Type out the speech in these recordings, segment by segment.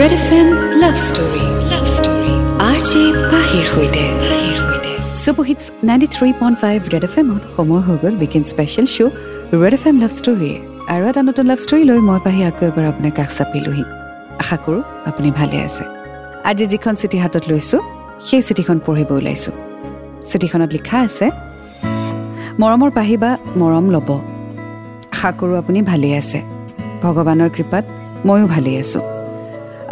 Red F M love story love story R J পাহিৰ সৈতে ninety three point five Red F এমত সময় হৈ গ'ল weekend special show' Red F M love story আৰু এটা নতুন লাভ ষ্টৰী লৈ মই পাহি আকৌ এবাৰ আপোনাৰ কাষ চাপিলোহি। আশা কৰোঁ আপুনি ভালে আছে। আজি যিখন চিঠি হাতত লৈছোঁ সেই চিঠিখন পঢ়িব ওলাইছোঁ। চিঠিখনত লিখা আছে মৰমৰ পাহিবা মৰম ল'ব। আশা কৰোঁ আপুনি ভালেই আছে। ভগৱানৰ কৃপাত ময়ো ভালেই আছোঁ।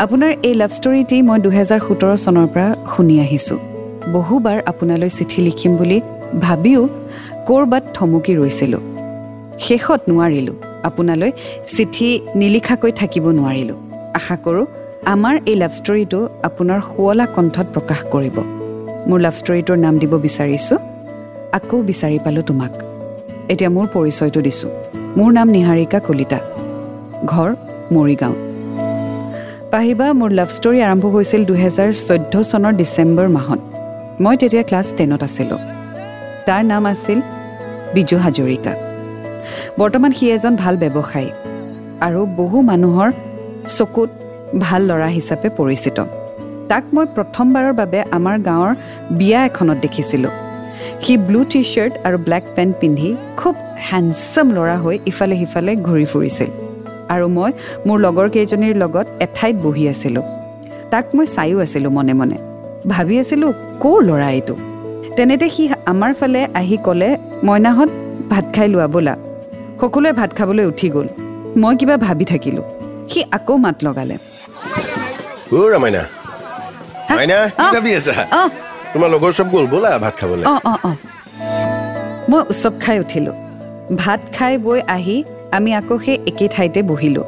আপোনাৰ এই লাভ ষ্টৰীটি মই দুহেজাৰ সোতৰ চনৰ পৰা শুনি আহিছোঁ। বহুবাৰ আপোনালৈ চিঠি লিখিম বুলি ভাবিও ক'ৰবাত থমকি ৰৈছিলোঁ। শেষত নোৱাৰিলোঁ। আপোনালৈ চিঠি নিলিখাকৈ থাকিব নোৱাৰিলোঁ। আশা কৰোঁ আমাৰ এই লাভ ষ্টৰীটো আপোনাৰ শুৱলা কণ্ঠত প্ৰকাশ কৰিব। মোৰ লাভ ষ্টৰীটোৰ নাম দিব বিচাৰিছোঁ। আকৌ বিচাৰি পালোঁ তোমাক। এতিয়া মোৰ পৰিচয়টো দিছোঁ। মোৰ নাম নিহাৰিকা কলিতা। ঘৰ মৰিগাঁও। পাহিবা মোৰ লাভ ষ্টৰী আৰম্ভ হৈছিল দুহেজাৰ চৈধ্য চনৰ ডিচেম্বৰ মাহত। মই তেতিয়া ক্লাছ টেনত আছিলোঁ। তাৰ নাম আছিল বিজু হাজৰিকা। বৰ্তমান সি এজন ভাল ব্যৱসায়ী আৰু বহু মানুহৰ চকুত ভাল ল'ৰা হিচাপে পৰিচিত। তাক মই প্ৰথমবাৰৰ বাবে আমাৰ গাঁৱৰ বিয়া এখনত দেখিছিলোঁ। সি ব্লু টি শ্বাৰ্ট আৰু ব্লেক পেণ্ট পিন্ধি খুব হেণ্ডচাম ল'ৰা হৈ ইফালে সিফালে ঘূৰি ফুৰিছিল। আৰু মই মোৰ লগৰ কেইজনীৰ লগত এঠাইত বহি আছিলোঁ। তাক মই চায়ো আছিলোঁ মনে মনে। ভাবি আছিলোঁ ক'ৰ ল'ৰা এইটো? তেনেতে সি আমাৰ ফালে আহি ক'লে মইনাহঁত ভাত খাই লোৱা ব'লা। সকলোৱে ভাত খাবলৈ উঠি গ'ল। মই কিবা ভাবি থাকিলোঁ। সি আকৌ মাত লগালে। মই উৎসৱ খাই উঠিলোঁ। ভাত খাই বৈ আহি আমি আকৌ সেই একেই ঠাইতে বহিলোঁ।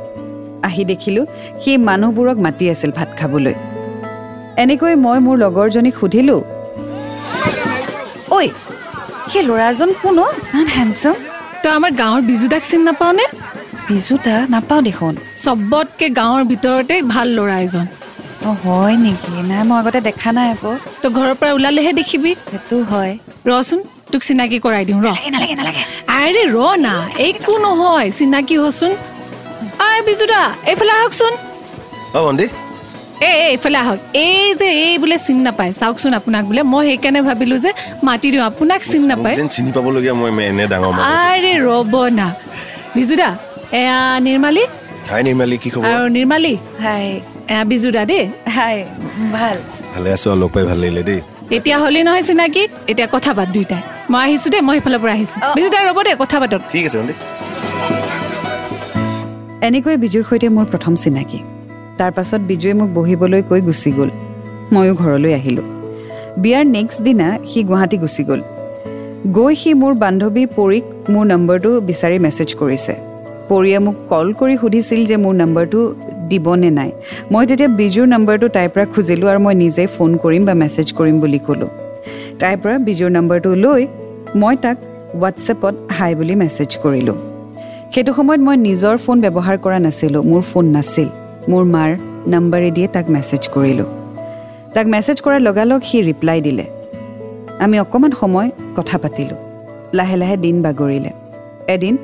আহি দেখিলোঁ সি মানুহবোৰক মাতি আছিল ভাত খাবলৈ। এনেকৈ মই মোৰ লগৰজনীক সুধিলোঁ ঐ সেই ল'ৰাজন কোন ইমান হেণ্ডচাম তই আমাৰ গাঁৱৰ বিজুদাক চিনি নাপাও নে? বিজুতা নাপাওঁ দেখোন। চবতকে গাঁৱৰ ভিতৰতে ভাল ল'ৰা এজন। অঁ হয় নেকি? নাই মই আগতে দেখা নাই আকৌ। তই ঘৰৰ পৰা ওলালেহে দেখিবি। সেইটো হয়। ৰচোন। তোক চিনাকি কৰাই দিওঁ ৰ। নালাগে নালাগে আৰে ৰ না একো নহয় চিনাকি হচোন। আই বিজুদা এইফালে আহকচোন। অ ভণ্টি। এ এ, এইফালে আহক। এই যে এই বোলে চিনি নাপায়। চাওকচোন আপোনাক বোলে। মই সেইকাৰণে ভাবিলো যে মাতি দিওঁ। আপোনাক চিনি নাপায়। চিনি পাবলগীয়া মই এনে ডাঙৰ আৰে ৰ'ব না। বিজুদা এয়া নিৰ্মালী? হাই নিৰ্মালী কি খবৰ? আৰু নিৰ্মালী? হাই। এয়া বিজুদা দেই। হাই ভাল। ভালে আছো লগ পাই ভাল লাগিলে দেই। এতিয়া হ'লেই নহয় চিনাকি? এতিয়া কথা পাত দুইটাই। মই আহিছো দেই মই সেইফালৰ পৰা আহিছো। অ। বিজুদাই ৰ'ব দেই কথা পাতক। ঠিক আছে ভণ্টি। এনেকৈ বিজুৰ সৈতে মোৰ প্ৰথম চিনাকি। তাৰ পাছত বিজুৱে মোক বহিবলৈ কৈ গুচি গ'ল। ময়ো ঘৰলৈ আহিলোঁ। বিয়াৰ নেক্সট দিনা সি গুৱাহাটী গুচি গ'ল। গৈ সি মোৰ বান্ধৱী পৰীক মোৰ নম্বৰটো বিচাৰি মেছেজ কৰিছে। পৰীয়ে মোক কল কৰি সুধিছিল যে মোৰ নম্বৰটো দিবনে নাই? মই তেতিয়া বিজুৰ নম্বৰটো তাইৰ পৰা খুজিলোঁ আৰু মই নিজেই ফোন কৰিম বা মেছেজ কৰিম বুলি ক'লোঁ। তাইৰ পৰা বিজুৰ নম্বৰটো লৈ মই তাক হোৱাটছএপত হাই বুলি মেছেজ কৰিলোঁ। সেইটো সময়ত মই নিজৰ ফোন ব্যৱহাৰ কৰা নাছিলোঁ মোৰ ফোন নাছিল। মোৰ মাৰ নাম্বাৰেদিয়ে তাক মেছেজ কৰিলোঁ। তাক মেছেজ কৰাৰ লগালগ সি ৰিপ্লাই দিলে। আমি অকণমান সময় কথা পাতিলোঁ। লাহে লাহে দিন বাগৰিলে। এদিন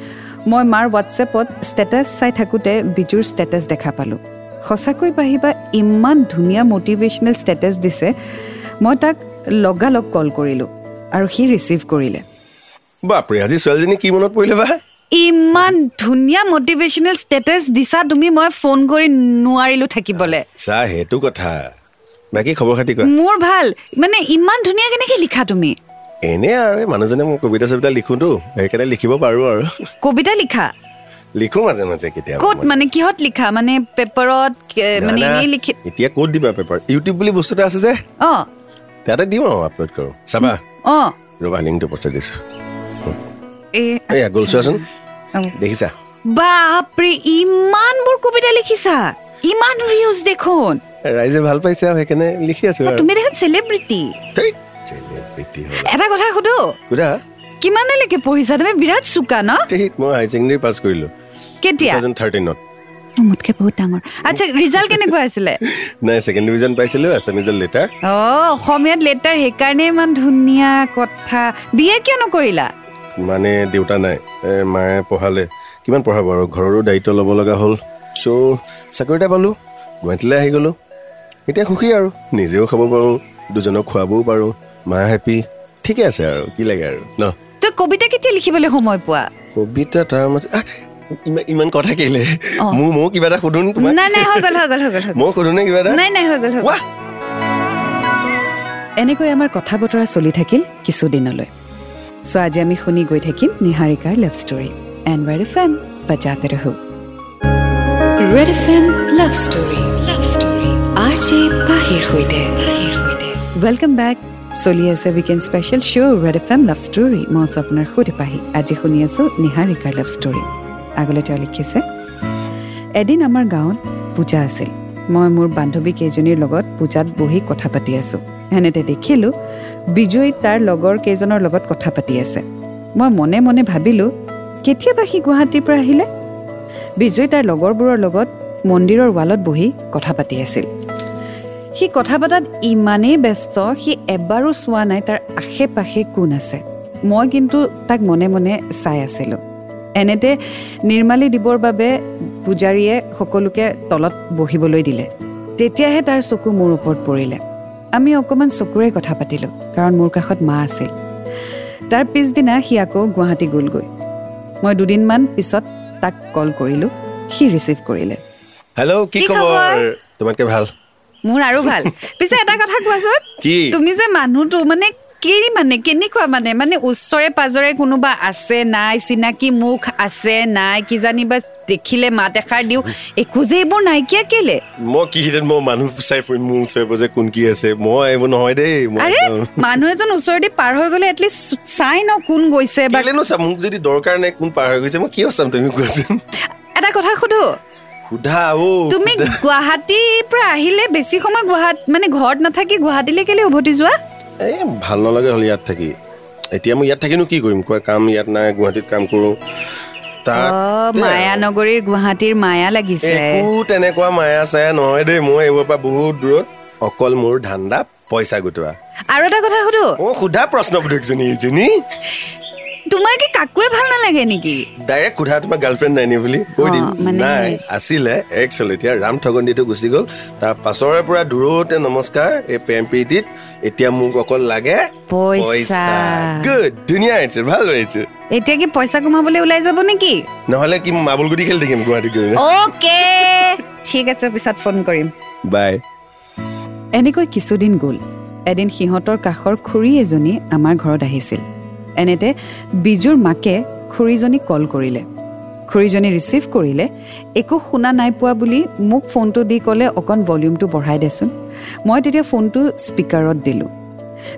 মই মাৰ হোৱাটছএপত ষ্টেটাছ চাই থাকোঁতে বিজুৰ ষ্টেটাছ দেখা পালোঁ। সঁচাকৈ পাহিবা ইমান ধুনীয়া মটিভেশ্যনেল ষ্টেটাছ দিছে মই তাক লগালগ কল কৰিলোঁ আৰু সি ৰিচিভ কৰিলে। বাপৰে আজি ছোৱালীজনী কি মনত পৰিলে বা? ইমান ধুনীয়া মটিভেশ্যনেল ষ্টেটাছ দিছা তুমি মই ফোন কৰি নোৱাৰিলোঁ থাকিবলৈ। চা সেইটো কথা। বাকী খবৰ খাতি কোৱা? মোৰ ভাল। মানে ইমান ধুনীয়া কেনেকৈ লিখা তুমি? এনে আৰু মানুহজনে মই কবিতা চবিতা লিখোতো সেইকাৰণে লিখিব পাৰো আৰু। কবিতা লিখা? লিখো মাজে মাজে কেতিয়াবা ক'ত। মানে কিহত লিখা? মানে পেপাৰত মানে এনেই লিখি এতিয়া ক'ত দিবা পেপাৰ? ইউটিউব বুলি বস্তু এটা আছে যে। অঁ। তাতে দিম আৰু আপলোড কৰোঁ। চাবা। অঁ। ৰবা লিংকটো পঠাই দিছো। এইয়া গ'ল চোৱাচোন। দেখিছা? বাপৰে ইমানবোৰ কবিতা লিখিছা। ইমান ভিউজ দেখোন। ৰাইজে ভাল পাইছে আৰু সেইকাৰণে লিখি আছো তুমি দেখোন চেলিব্ৰিটি। এটা কথা সুধো। সোধা? কিমানলৈকে পঢ়িছা? তুমি বিৰাট চোকা ন? মই হাই ছেকেণ্ডেৰী পাছ কৰিলো। কেতিয়া? থাৰ্টিনত মোতকে বহুত ডাঙৰ। আচ্ছা ৰিজাল্ট কেনেকুৱা আছিলে? নাই ছেকেণ্ড ডিভিজন পাইছিলো এছামিজৰ লেটাৰ। অঁ অসমীয়াত লেটাৰ সেইকাৰণে ইমান ধুনীয়া কথা। বি এ কিয় নকৰিলা? মানে দেউতা নাই মায়ে পঢ়ালে। কিমান পঢ়াব আৰু? ঘৰৰো দায়িত্ব ল'ব লগা হ'ল। চ' চাকৰি এটা পালোঁ গুৱাহাটীলৈ আহি গ'লোঁ। এতিয়া সুখী আৰু নিজেও খাব পাৰোঁ দুজনক খুৱাবও পাৰোঁ। মা হেপী ঠিকে আছে আৰু কি লাগে আৰু ন? তই কবিতা কেতিয়া লিখিবলৈ সময় পোৱা? কবিতা তাৰ মাজত ইমান কথা কেলে। মোৰ ময়ো কিবা এটা সুধো নে তোমাক। নাই নাই হৈ গ'ল হৈ গ'ল হৈ গ'ল। মই সুধো নে কিবা এটা? নাই নাই হৈ গ'ল! এনেকৈ আমাৰ কথা বতৰা চলি থাকিল কিছুদিনলৈ। চ' আজি আমি শুনি গৈ থাকিম নিহাৰিকাৰ love story and Red F M বজাতে ৰহো। Red F M love story love story R J পাহিৰ সৈতে। ৱেলকাম বেক চলি আছে weekend special show' Red F M love story মই আছোঁ আপোনাৰ সৈতে পাহি আজি শুনি আছোঁ নিহাৰিকাৰ লাভ ষ্টৰী আগলৈ তেওঁ লিখিছে এদিন আমাৰ গাঁৱত পূজা আছিল। মই মোৰ বান্ধৱী কেইজনীৰ লগত পূজাত বহি কথা পাতি আছোঁ। এনেতে দেখিলোঁ বিজয় তাৰ লগৰ কেইজনৰ লগত কথা পাতি আছে। মই মনে মনে ভাবিলোঁ কেতিয়াবা সি গুৱাহাটীৰ পৰা আহিলে? বিজয় তাৰ লগৰবোৰৰ লগত মন্দিৰৰ ৱালত বহি কথা পাতি আছিল। সি কথা পতাত ইমানেই ব্যস্ত সি এবাৰো চোৱা নাই তাৰ আশে পাশে কোন আছে। মই কিন্তু তাক মনে মনে চাই আছিলোঁ। এনেতে নিৰ্মালী দিবৰ বাবে পূজাৰীয়ে সকলোকে তলত বহিবলৈ দিলে। তেতিয়াহে তাৰ চকু মোৰ ওপৰত পৰিলে। আমি অকণমান চকুৰে কথা পাতিলোঁ কাৰণ মোৰ কাষত মা আছিল। তাৰ পিছদিনা সি আকৌ গুৱাহাটী গ'লগৈ। মই দুদিনমান পিছত তাক কল কৰিলোঁ সি ৰিচিভ কৰিলে। হেল্ল' কি খবৰ? তোমাতকে ভাল? মোৰ আৰু ভাল। পিছে এটা কথা কোৱাচোন? তুমি যে মানুহটো মানে কি মানে কেনেকুৱা মানে? মানে ওচৰে পাজৰে কোনোবা আছে নাই চিনাকি মুখ আছে নাই কিজানি বা দেখিলে মাত এষাৰ দিওঁ একো যে এইবোৰ নাইকিয়া কেলে? মই কি মই মানুহ চাই ফুৰিম মোৰ ওচৰে পাজৰে কোন কি আছে? মই এইবোৰ নহয় দেই আৰে মানুহ এজন ওচৰেদি পাৰ হৈ গ'লে এটলিষ্ট চাই ন কোন গৈছে বা মোক যদি দৰকাৰ নাই কোন পাৰ হৈ গৈছে মই কিয় চাম? তুমি কোৱাচোন। এটা কথা সোধো। সোধা অ তুমি গুৱাহাটীৰ পৰা আহিলে বেছি সময় গুৱাহাটী মানে ঘৰত নাথাকি গুৱাহাটীলৈ কেলে উভতি যোৱা? এই ভাল নালাগে হ'ল ইয়াত থাকি। এতিয়া মই ইয়াত থাকিনো কি কৰিম? কোৱা কাম ইয়াত নাই গুৱাহাটীত কাম কৰোঁ। মায়ানগৰীৰ গুৱাহাটীৰ মায়া লাগিছে। একো তেনেকুৱা মায়া চায়া নহয় দেই মই এইবোৰৰ পৰা বহুত দূৰত। অকল মোৰ ধান্দা পইচা গোটোৱা। আৰু এটা কথা সোধো? অ সোধা প্ৰশ্ন সুধিকজনী এইজনী তোমাৰ কি কাকোৱে ভাল নালাগে নেকি? ডাইৰেক্ট সোধা তোমাৰ গাৰ্লফ্ৰেণ্ড নাই নি বুলি কৈ দিম। নাই আছিলে একচুৱেল এতিয়া ৰাম ঠগন্দিটো গুচি গ'ল। তাৰ পাছৰে পৰা দূৰতে নমস্কাৰ এই প্ৰেম প্ৰীতিত। এতিয়া মোক অকল লাগে পইচা। গুড ধুনীয়া আহিছে ভাল হৈছে। এতিয়া কি পইচা কমাবলৈ ওলাই যাব নেকি? নহ'লে কি গুটি খেলি থাকিম গুৱাহাটীত গৈ অ'কে ঠিক আছে পিছত ফোন কৰিম। বাই। এনেকৈ কিছুদিন গ'ল। এদিন সিহঁতৰ কাষৰ খুৰী এজনী আমাৰ ঘৰত আহিছিল। এনেতে বিজুৰ মাকে খুৰীজনীক কল কৰিলে। খুৰীজনী ৰিচিভ কৰিলে একো শুনা নাই পোৱা বুলি মোক ফোনটো দি ক'লে অকণ ভলিউমটো বঢ়াই দেচোন। মই তেতিয়া ফোনটো স্পীকাৰত দিলোঁ।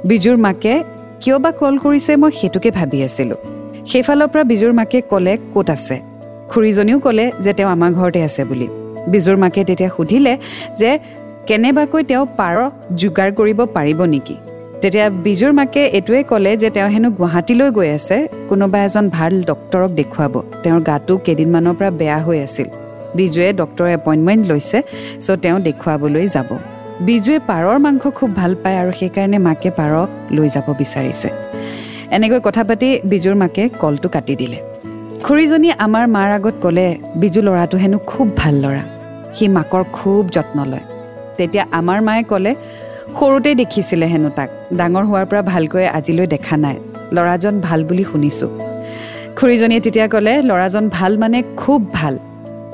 বিজুৰ মাকে কিয় বা কল কৰিছে মই সেইটোকে ভাবি আছিলোঁ। সেইফালৰ পৰা বিজুৰ মাকে ক'লে ক'ত আছে? খুৰীজনীও ক'লে যে তেওঁ আমাৰ ঘৰতে আছে বুলি। বিজুৰ মাকে তেতিয়া সুধিলে যে কেনেবাকৈ তেওঁ পাৰ যোগাৰ কৰিব পাৰিব নেকি? তেতিয়া বিজুৰ মাকে এইটোৱে ক'লে যে তেওঁ হেনো গুৱাহাটীলৈ গৈ আছে কোনোবা এজন ভাল ডক্তৰক দেখুৱাব। তেওঁৰ গাটো কেইদিনমানৰ পৰা বেয়া হৈ আছিল। বিজুৱে ডক্তৰৰ এপইণ্টমেণ্ট লৈছে চ' তেওঁ দেখুৱাবলৈ যাব। বিজুৱে পাৰৰ মাংস খুব ভাল পায় আৰু সেইকাৰণে মাকে পাৰ লৈ যাব বিচাৰিছে। এনেকৈ কথা পাতি বিজুৰ মাকে কলটো কাটি দিলে। খুৰীজনী আমাৰ মাৰ আগত ক'লে বিজু ল'ৰাটো হেনো খুব ভাল ল'ৰা। সি মাকৰ খুব যত্ন লয়। তেতিয়া আমাৰ মায়ে ক'লে সৰুতে দেখিছিলে হেনো তাক। ডাঙৰ হোৱাৰ পৰা ভালকৈ আজিলৈ দেখা নাই। ল'ৰাজন ভাল বুলি শুনিছোঁ। খুৰীজনীয়ে তেতিয়া ক'লে ল'ৰাজন ভাল মানে খুব ভাল।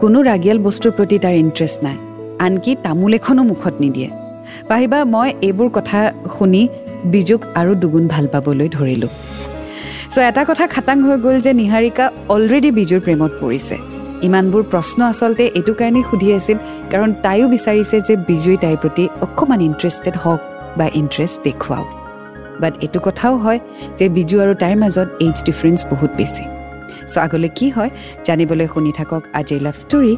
কোনো ৰাগিয়াল বস্তুৰ প্ৰতি তাৰ ইণ্টাৰেষ্ট নাই। আনকি তামোল এখনো মুখত নিদিয়ে। পাহিবা মই এইবোৰ কথা শুনি বিজুক আৰু দুগুণ ভাল পাবলৈ ধৰিলোঁ। চ' এটা কথা খাটাং হৈ গ'ল যে নিহাৰিকা অলৰেডি বিজুৰ প্ৰেমত পৰিছে। ইমানবোৰ প্ৰশ্ন আচলতে এইটো কাৰণেই সুধি আছিল কাৰণ তাইও বিচাৰিছে যে বিজুই তাইৰ প্ৰতি অকণমান ইণ্টাৰেষ্টেড হওক বা ইণ্টাৰেষ্ট দেখুৱাওক। বাট এইটো কথাও হয় যে বিজু আৰু তাইৰ মাজত এইজ ডিফাৰেঞ্চ বহুত বেছি। চ' আগলৈ কি হয় জানিবলৈ শুনি থাকক আজিৰ লাভ ষ্টৰী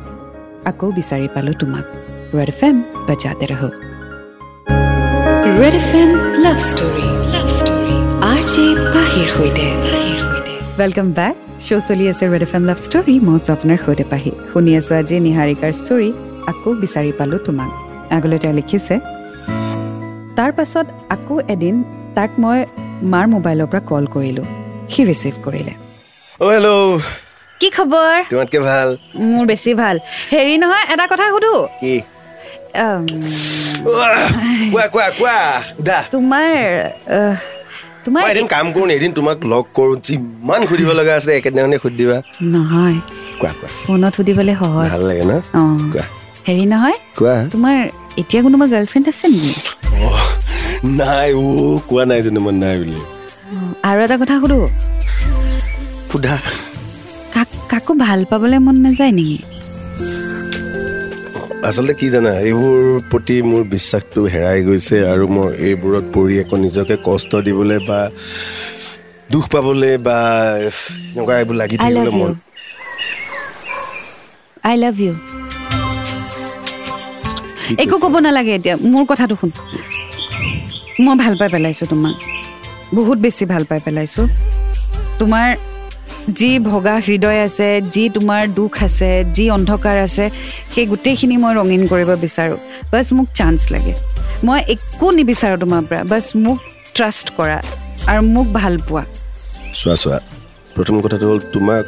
আকৌ বিচাৰি পালোঁ তোমাক। ৰেড এফ এম বজাতে ৰহ। Red F M love story love story R J পাহিৰ সৈতে। ৱেলকাম বেক শ্ব' চলি আছে Red F M love story মই আছোঁ আপোনাৰ সৈতে পাহি শুনি আছোঁ আজি নিহাৰিকাৰ ষ্টৰী আকৌ বিচাৰি পালোঁ তোমাক আগলৈ তেওঁ লিখিছে তাৰ পাছত আকৌ এদিন তাক মই মাৰ মোবাইলৰ পৰা কল কৰিলোঁ সি ৰিচিভ কৰিলে কি খবৰ তোমাতকে ভাল মোৰ বেছি ভাল হেৰি নহয় এটা কথা সুধো তোমাৰ তোমাৰ মই এদিন কাম কৰোঁ নি এদিন তোমাক লগ কৰোঁ যিমান সুধিব লগা আছে একেদিনাখনে সুধি দিবা। নহয়। কোৱা কোৱা। ফোনত সুধিবলৈ সহজ। ভাল লাগে ন? অঁ। কোৱা। হেৰি নহয় কোৱা। তোমাৰ এতিয়া কোনোবা গাৰ্লফ্ৰেণ্ড আছে নেকি? অ' নাই অ' কোৱা নাই জানো মই নাই বুলি। অঁ, আৰু এটা কথা সুধো। সোধা। কাক কাকো ভাল পাবলৈ মন নাযায় নেকি? আচলতে কি জানা এইবোৰ প্ৰতি মোৰ বিশ্বাসটো হেৰাই গৈছে আৰু মই এইবোৰত পৰি আকৌ নিজকে কষ্ট দিবলৈ বা দুখ পাবলৈ বা এনেকুৱা এইবোৰ লাগি থাকিবলৈ মন। আই লাভ ইউ একো? ক'ব নালাগে এতিয়া মোৰ কথাটো শুন। মই ভাল পাই পেলাইছোঁ তোমাক। বহুত বেছি ভাল পাই পেলাইছোঁ। তোমাৰ যি ভগা হৃদয় আছে যি তোমাৰ দুখ আছে যি অন্ধকাৰ আছে সেই গোটেইখিনি মই ৰঙীন কৰিব বিচাৰোঁ। বাছ মোক চান্স লাগে। মই একো নিবিচাৰোঁ তোমাৰ পৰা। বাছ মোক ট্ৰাষ্ট কৰা আৰু মোক ভাল পোৱা। চোৱা চোৱা প্ৰথম কথাটো হ'ল তোমাক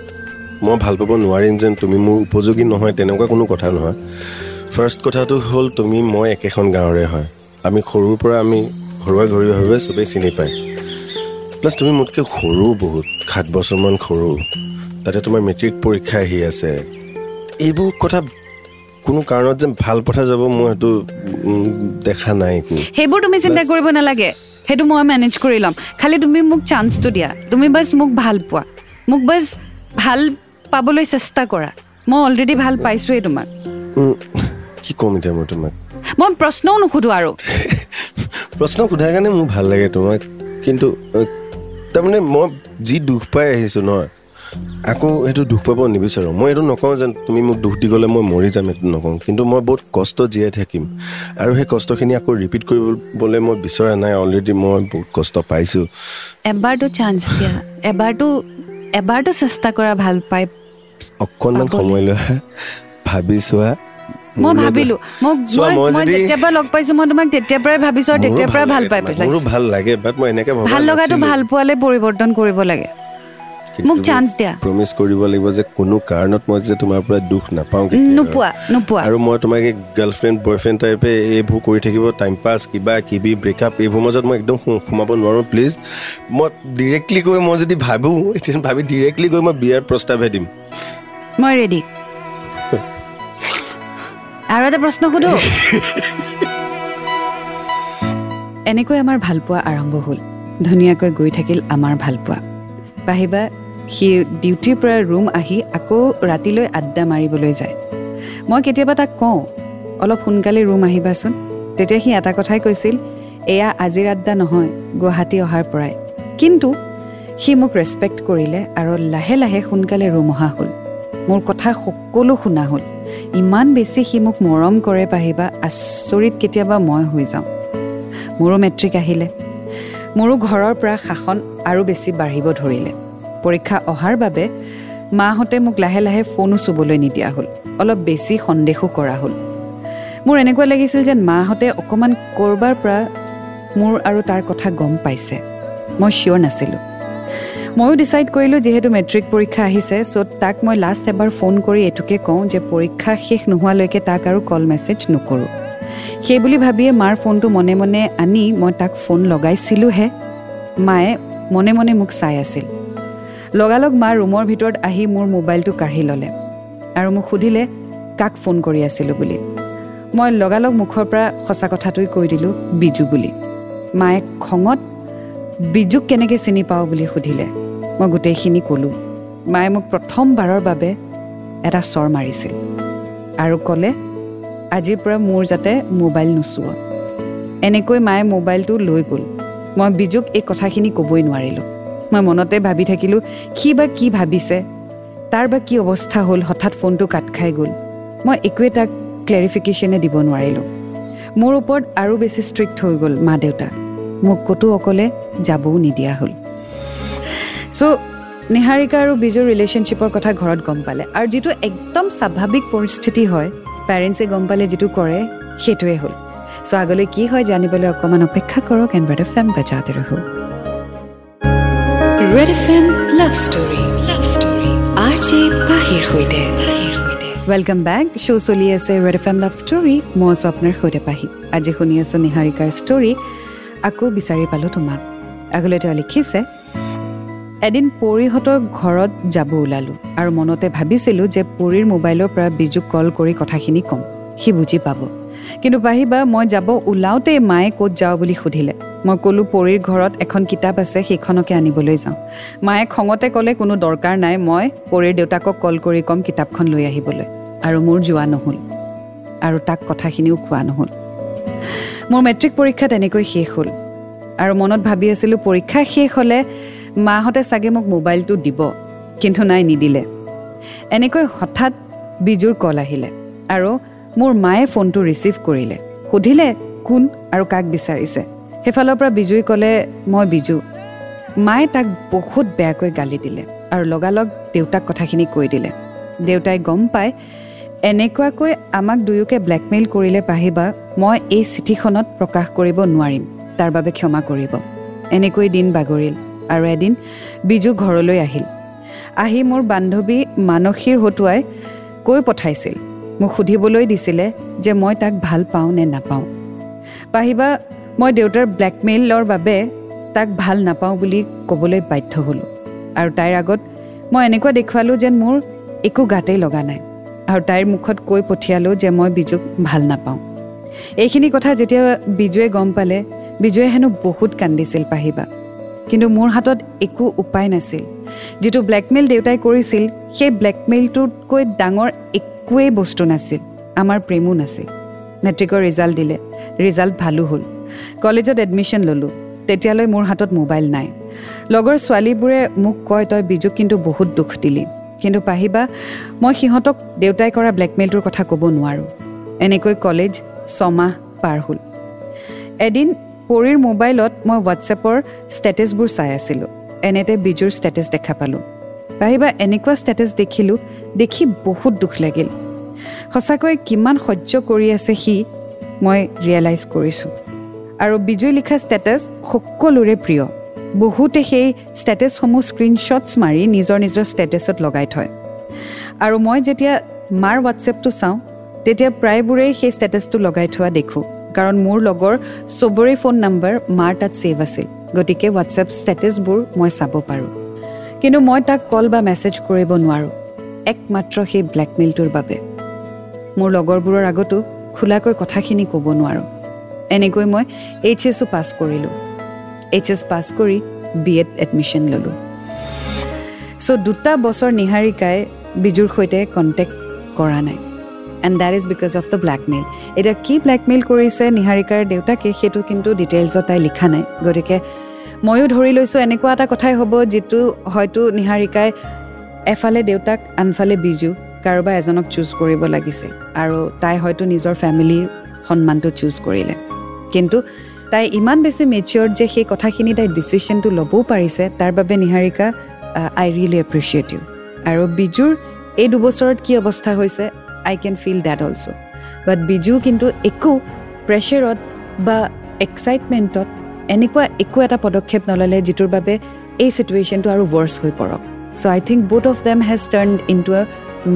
মই ভাল পাব নোৱাৰিম যেন তুমি মোৰ উপযোগী নহয় তেনেকুৱা কোনো কথা নহয়। ফাৰ্ষ্ট কথাটো হ'ল তুমি মই একেখন গাঁৱৰে হয়। আমি সৰুৰ পৰা আমি ঘৰুৱা ঘৰুৱাভাৱে চবেই চিনি পায়। প্লাছ তুমি মোতকৈ সৰু বহুত সাত বছৰমান সৰু। তাতে তোমাৰ মেট্ৰিক পৰীক্ষা আহি আছে। এইবোৰ কথা কোনো কাৰণত যেন ভাল পথা যাব মই সেইটো দেখা নাই সেইবোৰ তুমি চিন্তা কৰিব নালাগে। সেইটো মই মেনেজ কৰি ল'ম। খালি তুমি মোক চান্সটো দিয়া। তুমি বাছ মোক ভাল পোৱা। মোক বাছ ভাল পাবলৈ চেষ্টা কৰা। মই অলৰেডি ভাল পাইছোৱেই তোমাক। কি ক'ম এতিয়া মই তোমাক? মই প্ৰশ্নও নুসুধো আৰু। প্ৰশ্ন সোধাৰ কাৰণে মোৰ ভাল লাগে তোমাক। কিন্তু তাৰমানে মই যি দুখ পাই আহিছোঁ নহয় আকৌ সেইটো দুখ পাব নিবিচাৰোঁ। মই এইটো নকওঁ যেন তুমি মোক দুখ দি গ'লে মই মৰি যাম এইটো নকওঁ কিন্তু মই বহুত কষ্ট জীয়াই থাকিম। আৰু সেই কষ্টখিনি আকৌ ৰিপিট কৰিবলৈ মই বিচৰা নাই অলৰেডি মই বহুত কষ্ট পাইছোঁ। এবাৰতো চান্স দিয়া। এবাৰতো এবাৰতো চেষ্টা কৰা ভাল পাই অকণমান। সময় লৈ ভাবি চোৱা। মই ভাবিলো মোক মই যেতিয়াৰ পৰা লগ পাইছো মই তোমাক তেতিয়াৰ পৰাই ভাবিছো আৰু তেতিয়াৰ পৰাই ভাল পাই পেলাইছো। ভাল লাগে বাট মই এনেকৈ ভাল লগাটো। ভাল পোৱালে পৰিৱৰ্তন কৰিব লাগে। মোক chance দিয়া। প্ৰমিচ কৰিব লাগিব যে কোনো কাৰণত মই যে তোমাৰ পৰা দুখ নাপাওঁ। নোপোৱা নোপোৱা। আৰু মই তোমাক এই গাৰ্লফ্ৰেণ্ড বয়ফ্ৰেণ্ড টাইপে এইবোৰ কৰি থাকিব টাইম পাছ কিবা কিবি ব্ৰেকআপ এইবোৰ মাজত মই একদম সোমাব নোৱাৰোঁ প্লিজ মই ডিৰেক্টলি গৈ মই যদি ভাবোঁ এতিয়া ভাবি ডিৰেক্টলি গৈ মই বিয়াৰ প্ৰস্তাৱহে দিম। মই ৰেডি আৰু এটা প্ৰশ্ন সোধো। এনেকৈ আমাৰ ভালপোৱা আৰম্ভ হ'ল। ধুনীয়াকৈ গৈ থাকিল আমাৰ ভালপোৱা। পাহিবা সি ডিউটিৰ পৰা ৰুম আহি আকৌ ৰাতিলৈ আড্ডা মাৰিবলৈ যায়। মই কেতিয়াবা তাক কওঁ অলপ সোনকালে ৰুম আহিবাচোন। তেতিয়া সি এটা কথাই কৈছিল এয়া আজিৰ আড্ডা নহয় গুৱাহাটী অহাৰ পৰাই। কিন্তু সি মোক ৰেচপেক্ট কৰিলে আৰু লাহে লাহে সোনকালে ৰুম অহা হ'ল। মোৰ কথা সকলো শুনা হ'ল। ইমান বেছি সি মোক মৰম কৰে পাহিবা আচৰিত কেতিয়াবা মই হৈ যাওঁ। মোৰো মেট্ৰিক আহিলে। মোৰো ঘৰৰ পৰা শাসন আৰু বেছি বাঢ়িব ধৰিলে। পৰীক্ষা অহাৰ বাবে মাহঁতে মোক লাহে লাহে ফোনো চুবলৈ নিদিয়া হ'ল। অলপ বেছি সন্দেহো কৰা হ'ল। মোৰ এনেকুৱা লাগিছিল যেন মাহঁতে অকণমান ক'ৰবাৰ পৰা মোৰ আৰু তাৰ কথা গম পাইছে। মই চিয়'ৰ নাছিলোঁ। ময়ো ডিচাইড কৰিলোঁ যিহেতু মেট্ৰিক পৰীক্ষা আহিছে চ' তাক মই লাষ্ট এবাৰ ফোন কৰি এইটোকে কওঁ যে পৰীক্ষা শেষ নোহোৱালৈকে তাক আৰু কল মেছেজ নকৰোঁ। সেই বুলি ভাবিয়ে মাৰ ফোনটো মনে মনে আনি মই তাক ফোন লগাইছিলোঁহে। মায়ে মনে মনে মোক চাই আছিল। লগালগ মা ৰুমৰ ভিতৰত আহি মোৰ মোবাইলটো কাঢ়ি ল'লে আৰু মোক সুধিলে কাক ফোন কৰি আছিলোঁ বুলি? মই লগালগ মুখৰ পৰা সঁচা কথাটোৱে কৈ দিলোঁ বিজু বুলি। মায়ে খঙত বিজুক কেনেকৈ চিনি পাওঁ বুলি সুধিলে মই গোটেইখিনি ক'লোঁ। মায়ে মোক প্ৰথমবাৰৰ বাবে এটা চৰ মাৰিছিল আৰু ক'লে আজিৰ পৰা মোৰ যাতে মোবাইল নোচোৱা। এনেকৈ মায়ে মোবাইলটো লৈ গ'ল। মই বিজুক এই কথাখিনি ক'বই নোৱাৰিলোঁ। মই মনতে ভাবি থাকিলোঁ সি বা কি ভাবিছে? তাৰ বা কি অৱস্থা হ'ল? হঠাৎ ফোনটো কাট খাই গ'ল। মই একোৱে তাক ক্লেৰিফিকেশ্যনে দিব নোৱাৰিলোঁ। মোৰ ওপৰত আৰু বেছি ষ্ট্ৰিক্ট হৈ গ'ল মা দেউতা মোক ক'তো অকলে যাবও নিদিয়া হ'ল। চ' নিহাৰিকা আৰু বিজুৰ ৰিলেশ্যনশ্বিপৰ কথা ঘৰত গম পালে। আৰু যিটো একদম স্বাভাৱিক পৰিস্থিতি হয় পেৰেণ্টছে গম পালে যিটো কৰে সেইটোৱে হ'ল। চ' আগলৈ কি হয় জানিবলৈ অকণমান অপেক্ষা কৰক এণ্ড ৰেড এফ এম বজাতে ৰহো Red F M love story love story R J পাহিৰ সৈতে। ৱেলকাম বেক শ্ব' চলি আছে Red F M love story মই আছোঁ আপোনাৰ সৈতে পাহি। আজি শুনি আছোঁ নিহাৰিকাৰ ষ্টৰী আকৌ বিচাৰি পালোঁ তোমাক। আগলৈ তেওঁ লিখিছে এদিন পৰিহঁতৰ ঘৰত যাব ওলালোঁ আৰু মনতে ভাবিছিলোঁ যে পৰিৰ মোবাইলৰ পৰা বিজুক কল কৰি কথাখিনি ক'ম। সি বুজি পাব। কিন্তু পাহিবা মই যাব ওলাওঁতেই মায়ে ক'ত যাওঁ বুলি সুধিলে। মই ক'লোঁ পৰীৰ ঘৰত এখন কিতাপ আছে সেইখনকে আনিবলৈ যাওঁ। মায়ে খঙতে ক'লে কোনো দৰকাৰ নাই মই পৰীৰ দেউতাকক কল কৰি ক'ম কিতাপখন লৈ আহিবলৈ। আৰু মোৰ যোৱা নহ'ল। আৰু তাক কথাখিনিও কোৱা নহ'ল। মোৰ মেট্ৰিক পৰীক্ষা তেনেকৈ শেষ হ'ল। আৰু মনত ভাবি আছিলোঁ পৰীক্ষা শেষ হ'লে মাহঁতে চাগে মোক মোবাইলটো দিব কিন্তু নাই নিদিলে। এনেকৈ হঠাৎ বিজুৰ কল আহিলে আৰু মোৰ মায়ে ফোনটো ৰিচিভ কৰিলে। সুধিলে কোন আৰু কাক বিচাৰিছে? সেইফালৰ পৰা বিজুই ক'লে মই বিজু। মায়ে তাক বহুত বেয়াকৈ গালি দিলে আৰু লগালগ দেউতাক কথাখিনি কৈ দিলে। দেউতাই গম পাই এনেকুৱাকৈ আমাক দুয়োকে ব্লেকমেইল কৰিলে পাহিবা মই এই চিঠিখনত প্ৰকাশ কৰিব নোৱাৰিম তাৰ বাবে ক্ষমা কৰিব। এনেকৈ দিন বাগৰিল আৰু এদিন বিজু ঘৰলৈ আহিল। আহি মোৰ বান্ধৱী মানসীৰ হতুৱাই কৈ পঠাইছিল। মোক সুধিবলৈ দিছিলে যে মই তাক ভাল পাওঁ নে নাপাওঁ। পাহিবা মই দেউতাৰ ব্লেকমেইলৰ বাবে তাক ভাল নাপাওঁ বুলি ক'বলৈ বাধ্য হ'লোঁ। আৰু তাইৰ আগত মই এনেকুৱা দেখুৱালোঁ যেন মোৰ একো গাতেই লগা নাই। আৰু তাইৰ মুখত কৈ পঠিয়ালোঁ যে মই বিজুক ভাল নাপাওঁ। এইখিনি কথা যেতিয়া বিজুৱে গম পালে বিজুৱে হেনো বহুত কান্দিছিল পাহিবা। কিন্তু মোৰ হাতত একো উপায় নাছিল। যিটো ব্লেকমেইল দেউতাই কৰিছিল সেই ব্লেকমেইলটোতকৈ ডাঙৰ একোৱেই বস্তু নাছিল। আমাৰ প্ৰেমো নাছিল। মেট্ৰিকৰ ৰিজাল্ট দিলে। ৰিজাল্ট ভালো হ'ল। কলেজত এডমিশ্যন ল'লোঁ। তেতিয়ালৈ মোৰ হাতত মোবাইল নাই। লগৰ ছোৱালীবোৰে মোক কয় তই বিজুক কিন্তু বহুত দুখ দিলি। কিন্তু পাহিবা মই সিহঁতক দেউতাই কৰা ব্লেকমেইলটোৰ কথা ক'ব নোৱাৰোঁ। এনেকৈ কলেজ ছমাহ পাৰ হ'ল। এদিন পৰীৰ মোবাইলত মই হোৱাটছএপৰ ষ্টেটাছবোৰ চাই আছিলোঁ। এনেতে বিজুৰ ষ্টেটাছ দেখা পালোঁ। পাহিবা এনেকুৱা ষ্টেটাছ দেখিলোঁ দেখি বহুত দুখ লাগিল। সঁচাকৈ কিমান সহ্য কৰি আছে সি মই ৰিয়েলাইজ কৰিছোঁ। আৰু বিজুই লিখা ষ্টেটাছ সকলোৰে প্ৰিয়। বহুতে সেই ষ্টেটাছসমূহ স্ক্ৰীনশ্বটছ মাৰি নিজৰ নিজৰ ষ্টেটাছত লগাই থয়। আৰু মই যেতিয়া মাৰ হোৱাটছএপটো চাওঁ তেতিয়া প্ৰায়বোৰেই সেই ষ্টেটাছটো লগাই থোৱা দেখোঁ। কাৰণ মোৰ লগৰ চবৰে ফোন নম্বৰ মাৰ তাত ছেভ আছিল। গতিকে হোৱাটছএপ ষ্টেটাছবোৰ মই চাব পাৰোঁ। কিন্তু মই তাক কল বা মেছেজ কৰিব নোৱাৰোঁ। একমাত্ৰ সেই ব্লেকমেইলটোৰ বাবে। মোৰ লগৰবোৰৰ আগতো খোলাকৈ কথাখিনি ক'ব নোৱাৰোঁ। এনেকৈ মই এইচ এছো পাছ কৰিলোঁ। এইচ এছ পাছ কৰি বি এড এডমিশ্যন ল'লোঁ। চ' দুটা বছৰ নিহাৰিকাই বিজুৰ সৈতে কণ্টেক্ট কৰা নাই। And that is because of the blackmail এতিয়া কি ব্লেকমেইল কৰিছে নিহাৰিকাৰ দেউতাকে সেইটো কিন্তু ডিটেইলছত তাই লিখা নাই। গতিকে ময়ো ধৰি লৈছোঁ এনেকুৱা এটা কথাই হ'ব যিটো হয়তো নিহাৰিকাই এফালে দেউতাক আনফালে বিজু কাৰোবাৰ এজনক চুজ কৰিব লাগিছিল। আৰু তাই হয়তো নিজৰ ফেমিলিৰ সন্মানটো চুজ কৰিলে। কিন্তু তাই ইমান বেছি মেচিয়ৰ্ড যে সেই কথাখিনি তাই ডিচিশ্যনটো ল'বও পাৰিছে তাৰ বাবে Niharika I really appreciate you আৰু বিজুৰ এই দুবছৰত কি অৱস্থা হৈছে I can feel that also' but Biju কিন্তু একো প্ৰেছাৰত বা এক্সাইটমেণ্টত এনেকুৱা একো এটা পদক্ষেপ নল'লে যিটোৰ বাবে এই চিটুৱেশ্যনটো আৰু ৱৰ্ছ হৈ পৰক। So' I think both of them has turn into a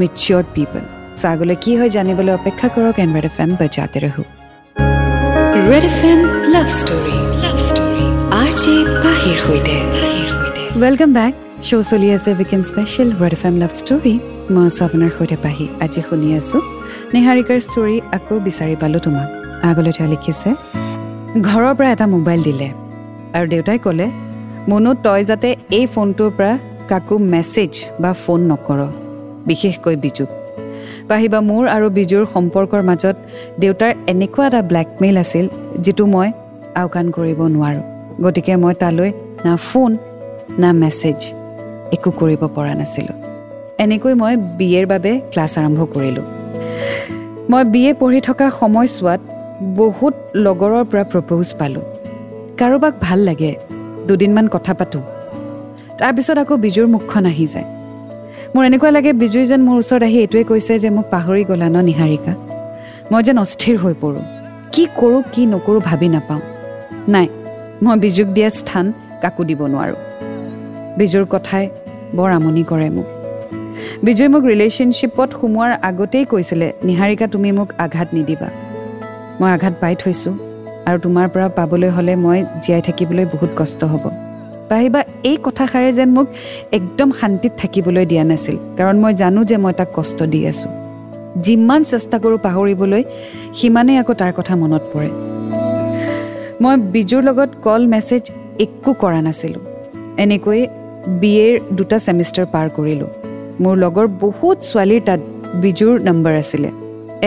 matured people so' আগলৈ কি হয় জানিবলৈ অপেক্ষা কৰক ৰেড এফ এম বজাতে ৰহো। Red F M love story love story R J পাহিৰ সৈতে ৱেলকাম বেক শ্ব' চলি আছে weekend special Red F M love story মই আছোঁ আপোনাৰ সৈতে পাহি। আজি শুনি আছোঁ নিহাৰিকাৰ ষ্টৰী আকৌ বিচাৰি পালোঁ তোমাক। আগলৈ তেওঁ লিখিছে ঘৰৰ পৰা এটা মোবাইল দিলে আৰু দেউতাই ক'লে মনো তই যাতে এই ফোনটোৰ পৰা কাকো মেছেজ বা ফোন নকৰ। বিশেষকৈ বিজুক। পাহিবা মোৰ আৰু বিজুৰ সম্পৰ্কৰ মাজত দেউতাৰ এনেকুৱা এটা ব্লেকমেইল আছিল যিটো মই আওকাণ কৰিব নোৱাৰোঁ। গতিকে মই তালৈ না ফোন না মেছেজ একো কৰিব পৰা নাছিলোঁ। এনেকৈ মই বি এৰ বাবে ক্লাছ আৰম্ভ কৰিলোঁ। মই বি এ পঢ়ি থকা সময়ছোৱাত বহুত লগৰৰ পৰা প্ৰপ'জ পালোঁ। কাৰোবাক ভাল লাগে দুদিনমান কথা পাতোঁ। তাৰপিছত আকৌ বিজুৰ মুখখন আহি যায়। মোৰ এনেকুৱা লাগে বিজুই যেন মোৰ ওচৰত আহি এইটোৱে কৈছে যে মোক পাহৰি গ'লা ন নিহাৰিকা? মই যেন অস্থিৰ হৈ পৰোঁ। কি কৰোঁ কি নকৰোঁ ভাবি নাপাওঁ। নাই মই বিজুক দিয়া স্থান কাকো দিব নোৱাৰোঁ। বিজুৰ কথাই বৰ আমনি কৰে মোক। বিজয়ে মোক ৰিলেশ্যনশ্বিপত সোমোৱাৰ আগতেই কৈছিলে নিহাৰিকা তুমি মোক আঘাত নিদিবা। মই আঘাত পাই থৈছোঁ আৰু তোমাৰ পৰা পাবলৈ হ'লে মই জীয়াই থাকিবলৈ বহুত কষ্ট হ'ব। পাহিবা এই কথাষাৰে যেন মোক একদম শান্তিত থাকিবলৈ দিয়া নাছিল কাৰণ মই জানো যে মই তাক কষ্ট দি আছোঁ। যিমান চেষ্টা কৰোঁ পাহৰিবলৈ সিমানেই আকৌ তাৰ কথা মনত পৰে। মই বিজুৰ লগত কল মেছেজ একো কৰা নাছিলোঁ। এনেকৈ বি এৰ দুটা ছেমিষ্টাৰ পাৰ কৰিলোঁ। মোৰ লগৰ বহুত ছোৱালীৰ তাত বিজুৰ নম্বৰ আছিলে।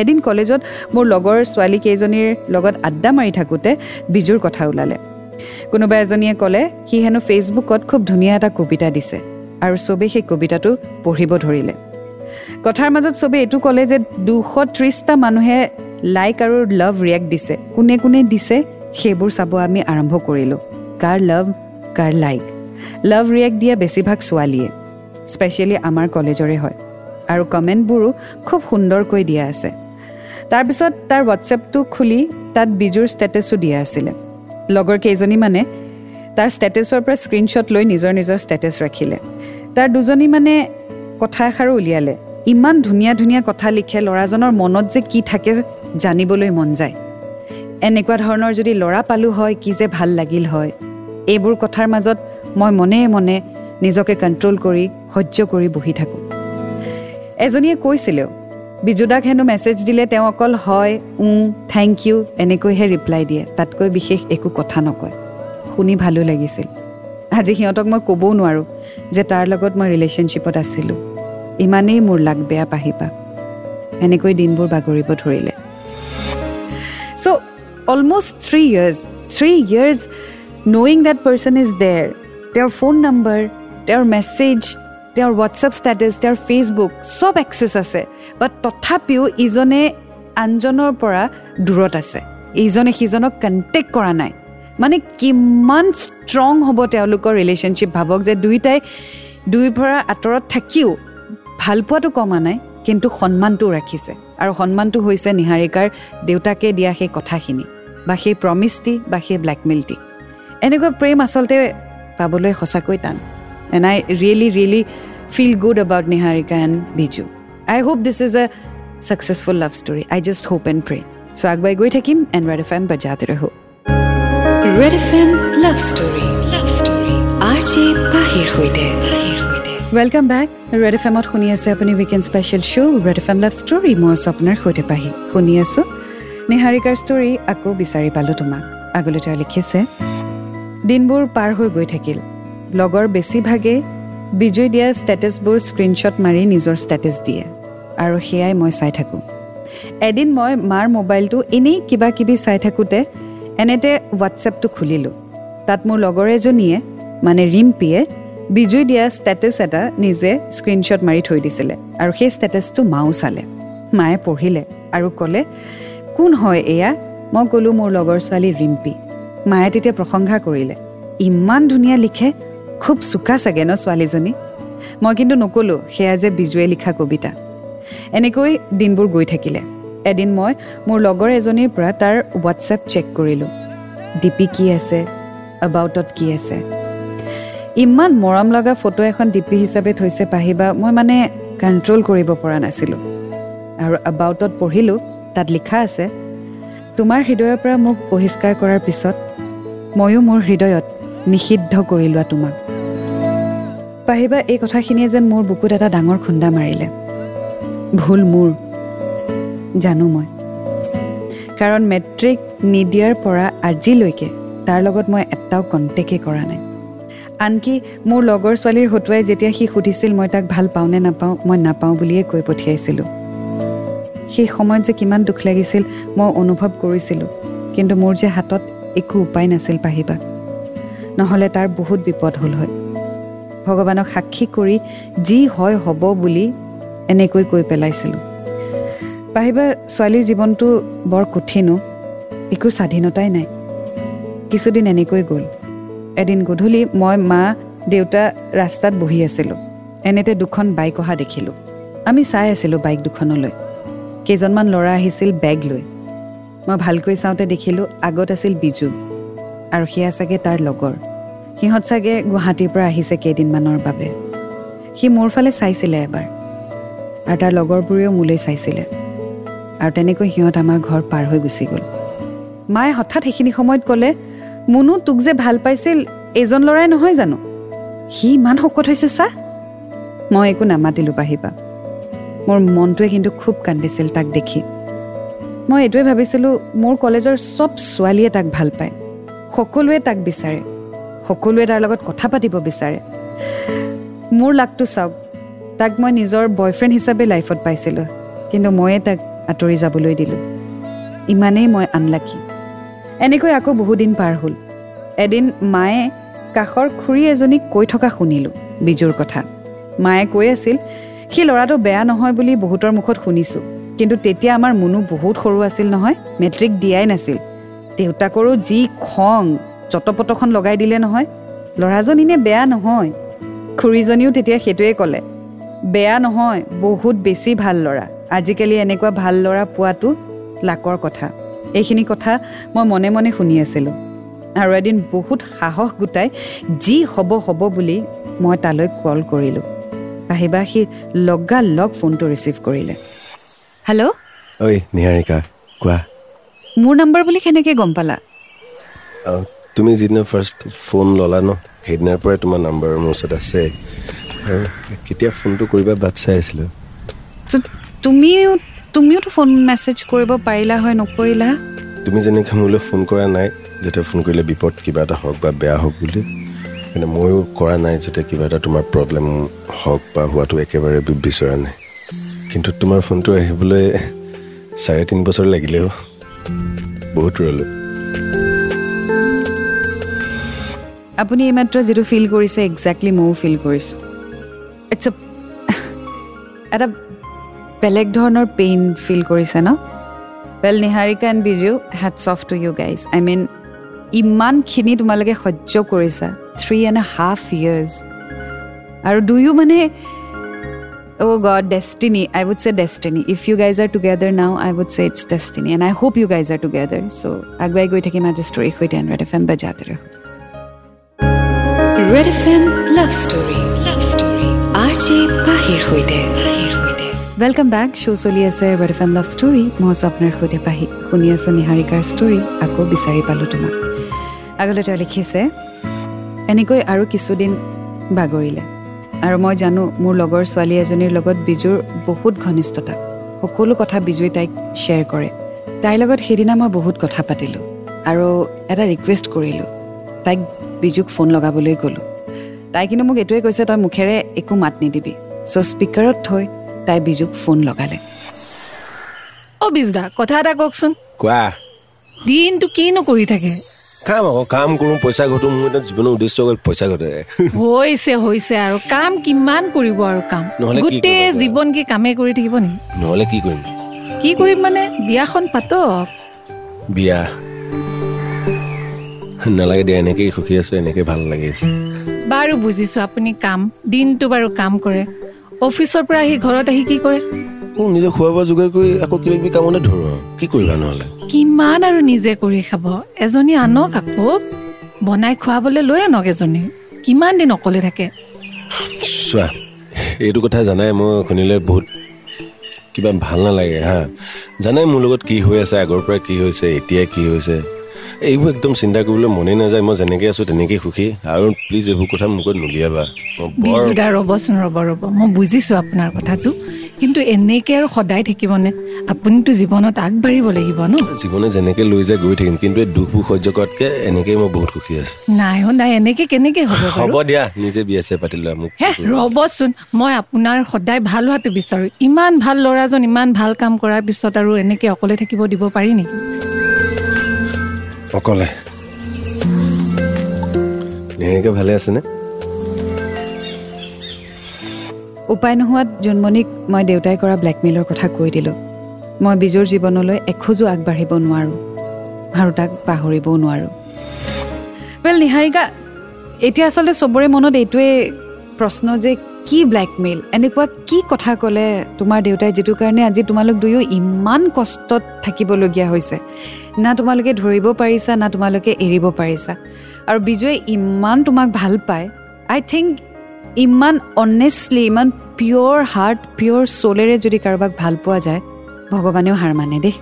এদিন কলেজত মোৰ লগৰ ছোৱালী কেইজনীৰ লগত আড্ডা মাৰি থাকোঁতে বিজুৰ কথা ওলালে। কোনোবা এজনীয়ে ক'লে সি হেনো ফেচবুকত খুব ধুনীয়া এটা কবিতা দিছে আৰু চবেই সেই কবিতাটো পঢ়িব ধৰিলে। কথাৰ মাজত চবেই এইটো ক'লে যে দুশ ত্ৰিছটা মানুহে লাইক আৰু লাভ ৰিয়েক্ট দিছে। কোনে কোনে দিছে সেইবোৰ চাব আমি আৰম্ভ কৰিলোঁ। কাৰ লাভ কাৰ লাইক। লাভ ৰিয়েক্ট দিয়া বেছিভাগ ছোৱালীয়ে স্পেচিয়েলি আমাৰ কলেজৰে হয়। আৰু কমেণ্টবোৰো খুব সুন্দৰকৈ দিয়া আছে। তাৰপিছত তাৰ হোৱাটছএপটো খুলি তাত বিজুৰ ষ্টেটাছো দিয়া আছিলে। লগৰ কেইজনীমানে তাৰ ষ্টেটাছৰ পৰা স্ক্ৰীণশ্বট লৈ নিজৰ নিজৰ ষ্টেটাছ ৰাখিলে। তাৰ দুজনী মানে কথা এষাৰো উলিয়ালে। ইমান ধুনীয়া ধুনীয়া কথা লিখে ল'ৰাজনৰ মনত যে কি থাকে জানিবলৈ মন যায়। এনেকুৱা ধৰণৰ যদি ল'ৰা পালোঁ হয় কি যে ভাল লাগিল হয়। এইবোৰ কথাৰ মাজত মই মনে মনে নিজকে কণ্ট্ৰল কৰি সহ্য কৰি বহি থাকোঁ। এজনীয়ে কৈছিলেও বিজুদাক হেনো মেছেজ দিলে তেওঁ অকল হয় ও থেংক ইউ এনেকৈহে ৰিপ্লাই দিয়ে তাতকৈ বিশেষ একো কথা নকয়। শুনি ভালো লাগিছিল। আজি সিহঁতক মই ক'বও নোৱাৰোঁ যে তাৰ লগত মই ৰিলেশ্যনশ্বিপত আছিলোঁ। ইমানেই মোৰ লাগ বেয়া পাহিবা এনেকৈ দিনবোৰ বাগৰিব ধৰিলে। So' almost three years three years knowing that person is there তেওঁৰ ফোন নম্বৰ তেওঁৰ মেছেজ তেওঁৰ হোৱাটছএপ ষ্টেটাছ তেওঁৰ ফেচবুক চব এক্সেছ আছে। বাট তথাপিও ইজনে আনজনৰ পৰা দূৰত আছে। ইজনে সিজনক কণ্টেক্ট কৰা নাই। মানে কিমান ষ্ট্ৰং হ'ব তেওঁলোকৰ ৰিলেশ্যনশ্বিপ ভাবক যে দুয়োটাই দুই পৰা আঁতৰত থাকিও ভালপোৱাটো কমা নাই কিন্তু সন্মানটো ৰাখিছে। আৰু সন্মানটো হৈছে নিহাৰিকাৰ দেউতাকে দিয়া সেই কথাখিনি বা সেই প্ৰমিছটি বা সেই ব্লেকমেইলটি এনেকুৱা প্ৰেম আচলতে পাবলৈ সঁচাকৈ টান। And I really really feel good about Niharika and Biju. I hope this is a successful love story I just hope and pray so' আগুৱাই গৈ থাকিম এণ্ড ৰেড এফ এম বজাতে ৰহো Red F M love story love story R J পাহিৰ সৈতে welcome back Red F এমত শুনি আছে আপুনি weekend special show' Red F M love story মই আছোঁ আপোনাৰ সৈতে পাহি শুনি আছোঁ নিহাৰিকাৰ ষ্টৰী আকৌ বিচাৰি পালোঁ তোমাক আগলৈ তেওঁ লিখিছে দিনবোৰ পাৰ হৈ গৈ থাকিল লগৰ বেছিভাগেই বিজয় দিয়া ষ্টেটাছবোৰ স্ক্ৰীণশ্বট মাৰি নিজৰ ষ্টেটাছ দিয়ে। আৰু সেয়াই মই চাই থাকোঁ। এদিন মই মাৰ মোবাইলটো এনেই কিবা কিবি চাই থাকোঁতে এনেতে হোৱাটছএপটো খুলিলোঁ। তাত মোৰ লগৰ এজনীয়ে মানে ৰিম্পীয়ে বিজুই দিয়া ষ্টেটাছ এটা নিজে স্ক্ৰীণশ্বট মাৰি থৈ দিছিলে আৰু সেই ষ্টেটাছটো মাও চালে। মায়ে পঢ়িলে আৰু ক'লে কোন হয় এয়া? মই ক'লোঁ মোৰ লগৰ ছোৱালী ৰিম্পী। মায়ে তেতিয়া প্ৰশংসা কৰিলে ইমান ধুনীয়া লিখে। খুব চোকা চাগে ন ছোৱালীজনী? মই কিন্তু নক'লোঁ সেয়া যে বিজুৱে লিখা কবিতা। এনেকৈ দিনবোৰ গৈ থাকিলে। এদিন মই মোৰ লগৰ এজনীৰ পৰা তাৰ হোৱাটছএপ চেক কৰিলোঁ। ডিপি কি আছে? এবাউটত কি আছে? ইমান মৰম লগা ফটো এখন ডিপি হিচাপে থৈছে পাহিবা মই মানে কণ্ট্ৰল কৰিব পৰা নাছিলোঁ। আৰু এবাউটত পঢ়িলোঁ তাত লিখা আছে তোমাৰ হৃদয়ৰ পৰা মোক বহিষ্কাৰ কৰাৰ পিছত ময়ো মোৰ হৃদয়ত নিষিদ্ধ কৰি লোৱা তোমাক। পাহিবা এই কথাখিনিয়ে যেন মোৰ বুকুত এটা ডাঙৰ খুন্দা মাৰিলে। ভুল মোৰ জানো মই। কাৰণ মেট্ৰিক নিদিয়াৰ পৰা আজিলৈকে তাৰ লগত মই এটাও কণ্টেক্টেই কৰা নাই। আনকি মোৰ লগৰ ছোৱালীৰ হতুৱাই যেতিয়া সি সুধিছিল মই তাক ভাল পাওঁ নে নাপাওঁ মই নাপাওঁ বুলিয়ে কৈ পঠিয়াইছিলোঁ। সেই সময়ত যে কিমান দুখ লাগিছিল মই অনুভৱ কৰিছিলোঁ। কিন্তু মোৰ যে হাতত একো উপায় নাছিল পাহিবা। নহ'লে তাৰ বহুত বিপদ হ'ল হয়। ভগৱানক সাক্ষী কৰি যি হয় হ'ব বুলি এনেকৈ কৈ পেলাইছিলোঁ। পাহিবা ছোৱালীৰ জীৱনটো বৰ কঠিনো একো স্বাধীনতাই নাই। কিছুদিন এনেকৈ গ'ল। এদিন গধূলি মই মা দেউতা ৰাস্তাত বহি আছিলোঁ। এনেতে দুখন বাইক অহা দেখিলোঁ। আমি চাই আছিলোঁ বাইক দুখনলৈ। কেইজনমান ল'ৰা আহিছিল বেগ লৈ। মই ভালকৈ চাওঁতে দেখিলোঁ আগত আছিল বিজু। আৰু সেয়া চাগে তাৰ লগৰ। সিহঁত চাগে গুৱাহাটীৰ পৰা আহিছে কেইদিনমানৰ বাবে। সি মোৰ ফালে চাইছিলে এবাৰ আৰু তাৰ লগৰবোৰেও মোলৈ চাইছিলে। আৰু তেনেকৈ সিহঁত আমাৰ ঘৰ পাৰ হৈ গুচি গ'ল। মায়ে হঠাৎ সেইখিনি সময়ত ক'লে মুনু তোক যে ভাল পাইছিল এইজন ল'ৰাই নহয় জানো? সি ইমান শকত হৈছে চা? মই একো নামাতিলোঁ পাহিবা মোৰ মনটোৱে কিন্তু খুব কান্দিছিল তাক দেখি। মই এইটোৱে ভাবিছিলোঁ মোৰ কলেজৰ চব ছোৱালীয়ে তাক ভাল পায় সকলোৱে তাক বিচাৰে। সকলোৱে তাৰ লগত কথা পাতিব বিচাৰে। মোৰ লাকটো চাওক তাক মই নিজৰ বয়ফ্ৰেণ্ড হিচাপে লাইফত পাইছিলোঁ কিন্তু ময়ে তাক আঁতৰি যাবলৈ দিলোঁ। ইমানেই মই আনলাকি এনেকৈ আকৌ বহুদিন পাৰ হ'ল। এদিন মায়ে কাষৰ খুৰী এজনীক কৈ থকা শুনিলোঁ বিজুৰ কথা। মায়ে কৈ আছিল সি ল'ৰাটো বেয়া নহয় বুলি বহুতৰ মুখত শুনিছোঁ কিন্তু তেতিয়া আমাৰ মুনু বহুত সৰু আছিল নহয় মেট্ৰিক দিয়াই নাছিল। দেউতাকৰো যি খং। চটপটখন লগাই দিলে নহয় ল'ৰাজন এনে বেয়া নহয়। খুৰীজনীও তেতিয়া সেইটোৱে ক'লে বেয়া নহয় বহুত বেছি ভাল ল'ৰা। আজিকালি এনেকুৱা ভাল ল'ৰা পোৱাটো লাকৰ কথা। এইখিনি কথা মই মনে মনে শুনি আছিলোঁ। আৰু এদিন বহুত সাহস গোটাই যি হ'ব হ'ব বুলি মই তালৈ কল কৰিলোঁ। আহিবা সি লগালগ ফোনটো ৰিচিভ কৰিলে। হেল্ল' ঐ নিহাৰিকা কোৱা? মোৰ নম্বৰ বুলি কেনেকৈ গম পালা? তুমি যিদিনা ফাৰ্ষ্ট ফোন ল'লা ন সেইদিনাৰ পৰাই তোমাৰ নাম্বাৰ মোৰ ওচৰত আছে। আৰু কেতিয়া ফোনটো কৰিবা বাট চাই আছিলোঁ। তুমিও তুমিওতো ফোন মেছেজ কৰিব পাৰিলা হয় নকৰিলা? তুমি যেনেকৈ মোলৈ ফোন কৰা নাই যেতিয়া ফোন কৰিলে বিপদ কিবা এটা হওক বা বেয়া হওক বুলি কিন্তু ময়ো কৰা নাই যাতে কিবা এটা তোমাৰ প্ৰব্লেম হওক বা হোৱাটো একেবাৰে বিচৰা নাই। কিন্তু তোমাৰ ফোনটো আহিবলৈ চাৰে তিনি বছৰ লাগিলেও বহুত ৰ'লোঁ আপুনি এইমাত্ৰ যিটো ফিল কৰিছে একজেক্টলি ময়ো ফিল কৰিছোঁ। ইটছ এ এটা বেলেগ ধৰণৰ পেইন ফিল কৰিছে ন? Well Niharika and Biju hats off to you guys I mean ইমানখিনি তোমালোকে সহ্য কৰিছা থ্ৰী এণ্ড হাফ ইয়াৰ্ছ আৰু দুয়ো মানে অ' God destiny I would say destiny if you guys are together now I would say it's destiny and I hope you guys are together so' আগুৱাই গৈ থাকিম আজি ষ্টৰীৰ সৈতে এণ্ড্ৰইড এফ এম বাজাতে ৰহ। Red F M love story love story R J পাহিৰ সৈতে welcome back show চলি আছে Red F M love story মই আছোঁ আপোনাৰ সৈতে পাহি। শুনি আছোঁ নিহাৰিকাৰ ষ্টৰী আকৌ বিচাৰি পালোঁ তোমাক। আগলৈ তেওঁ লিখিছে এনেকৈ আৰু কিছুদিন বাগৰিলে। আৰু মই জানো মোৰ লগৰ ছোৱালী এজনীৰ লগত বিজুৰ বহুত ঘনিষ্ঠতা। সকলো কথা বিজুৱে তাইক শ্বেয়াৰ কৰে। তাইৰ লগত সেইদিনা মই বহুত কথা পাতিলোঁ। আৰু এটা ৰিকুৱেষ্ট কৰিলোঁ। তাইক বিজুক ফোন লগাবলৈ ক'লোঁ তাই কিন্তু মোক এইটোৱে কৈছে তই মুখেৰে একো মাত নিদিবি। চ' স্পীকাৰত থৈ তাই বিজুক ফোন লগালে। অ বিজদা কথা এটা কওকচোন। কোৱা। দিনটো কিনো কৰি থাকে? কাম আকৌ কাম কৰোঁ পইচা ঘটো মোৰ এতিয়া জীৱনৰ উদ্দেশ্য হ'ল পইচা ঘটে। হৈছে হৈছে আৰু কাম কিমান কৰিব আৰু কাম? গোটেই? জীৱন কি কামেই কৰি থাকিব নেকি নহ'লে কি কৰিম? কি কৰিম মানে? বিয়াখন পাতক। বিয়া। নালাগে দিয়া এনেকেই সুখী আছে এনেকেই ভাল লাগি আছে। বাৰু বুজিছো আপুনি কাম দিনটো বাৰু কাম কৰে। অফিচৰ পৰা আহি ঘৰত আহি কি কৰে? মোৰ নিজে খোৱা বোৱা যোগাৰ কৰি আকৌ কিবা কিবি ধৰোঁ। কি কৰিবা নহ'লে? কিমান আৰু নিজে কৰি খাব। এজনী আনক আকৌ। বনাই খুৱাবলৈ লৈ আনক এজনী। কিমান দিন অকলে থাকে? চোৱা এইটো কথা জানাই মই শুনিলে বহুত কিবা ভাল নালাগে হা। জানাই মোৰ লগত কি হৈ আছে আগৰ পৰা কি হৈছে এতিয়া কি হৈছে। এইবোৰ একদম চিন্তা কৰিবলৈ মনেই নাযায়। মই যেনেকৈ আছোঁ তেনেকেই সুখী। আৰু প্লিজ এইবোৰ কথা মুখত নুলিয়াবা। বিজুদা ৰ'বচোন ৰ'ব ৰ'ব। মই বুজিছো আপোনাৰ কথাটো। কিন্তু এনেকে আৰু সদায় থাকিবনে আপুনিতো জীৱনত আগবাঢ়িব লাগিব ন? জীৱনে যেনেকৈ লৈ যায় গৈ থাকিম। কিন্তু এই দুখবোৰ সহ্য কৰাতকৈ এনেকেই মই বহুত সুখী আছোঁ। নাই নাই এনেকে কেনেকে হ'ব হ'ব দিয়া নিজে বিয়া চিয়া পাতি লোৱা মোক। ৰ'বচোন মই আপোনাৰ সদায় ভাল হোৱাটো বিচাৰোঁ। ইমান ভাল ল'ৰাজন ইমান ভাল কাম কৰাৰ পিছত আৰু এনেকে অকলে থাকিব দিব পাৰি নেকি? অকলে। নিহাৰিকা ভালে আছেনে? উপায় নোহোৱাত জোনমণিক মই দেউতাই কৰা ব্লেকমেইলৰ কথা কৈ দিলোঁ। মই বিজুৰ জীৱনলৈ এখোজো আগবাঢ়িব নোৱাৰোঁ আৰু তাক পাহৰিবও নোৱাৰোঁ। ৱেল নিহাৰিকা এতিয়া আচলতে চবৰে মনত এইটোৱে প্ৰশ্ন যে কি ব্লেকমেইল এনেকুৱা কি কথা ক'লে তোমাৰ দেউতাই যিটো কাৰণে আজি তোমালোক দুয়ো ইমান কষ্টত থাকিবলগীয়া হৈছে? না তোমালোকে ধৰিব পাৰিছা না তোমালোকে এৰিব পাৰিছা। আৰু বিজুৱে ইমান তোমাক ভাল পায়। আই থিংক ইমান অনেষ্টলি ইমান পিয়'ৰ হাৰ্ট পিয়'ৰ চ'লেৰে যদি কাৰোবাক ভাল পোৱা যায় ভগৱানেও হাৰ মানে দেই।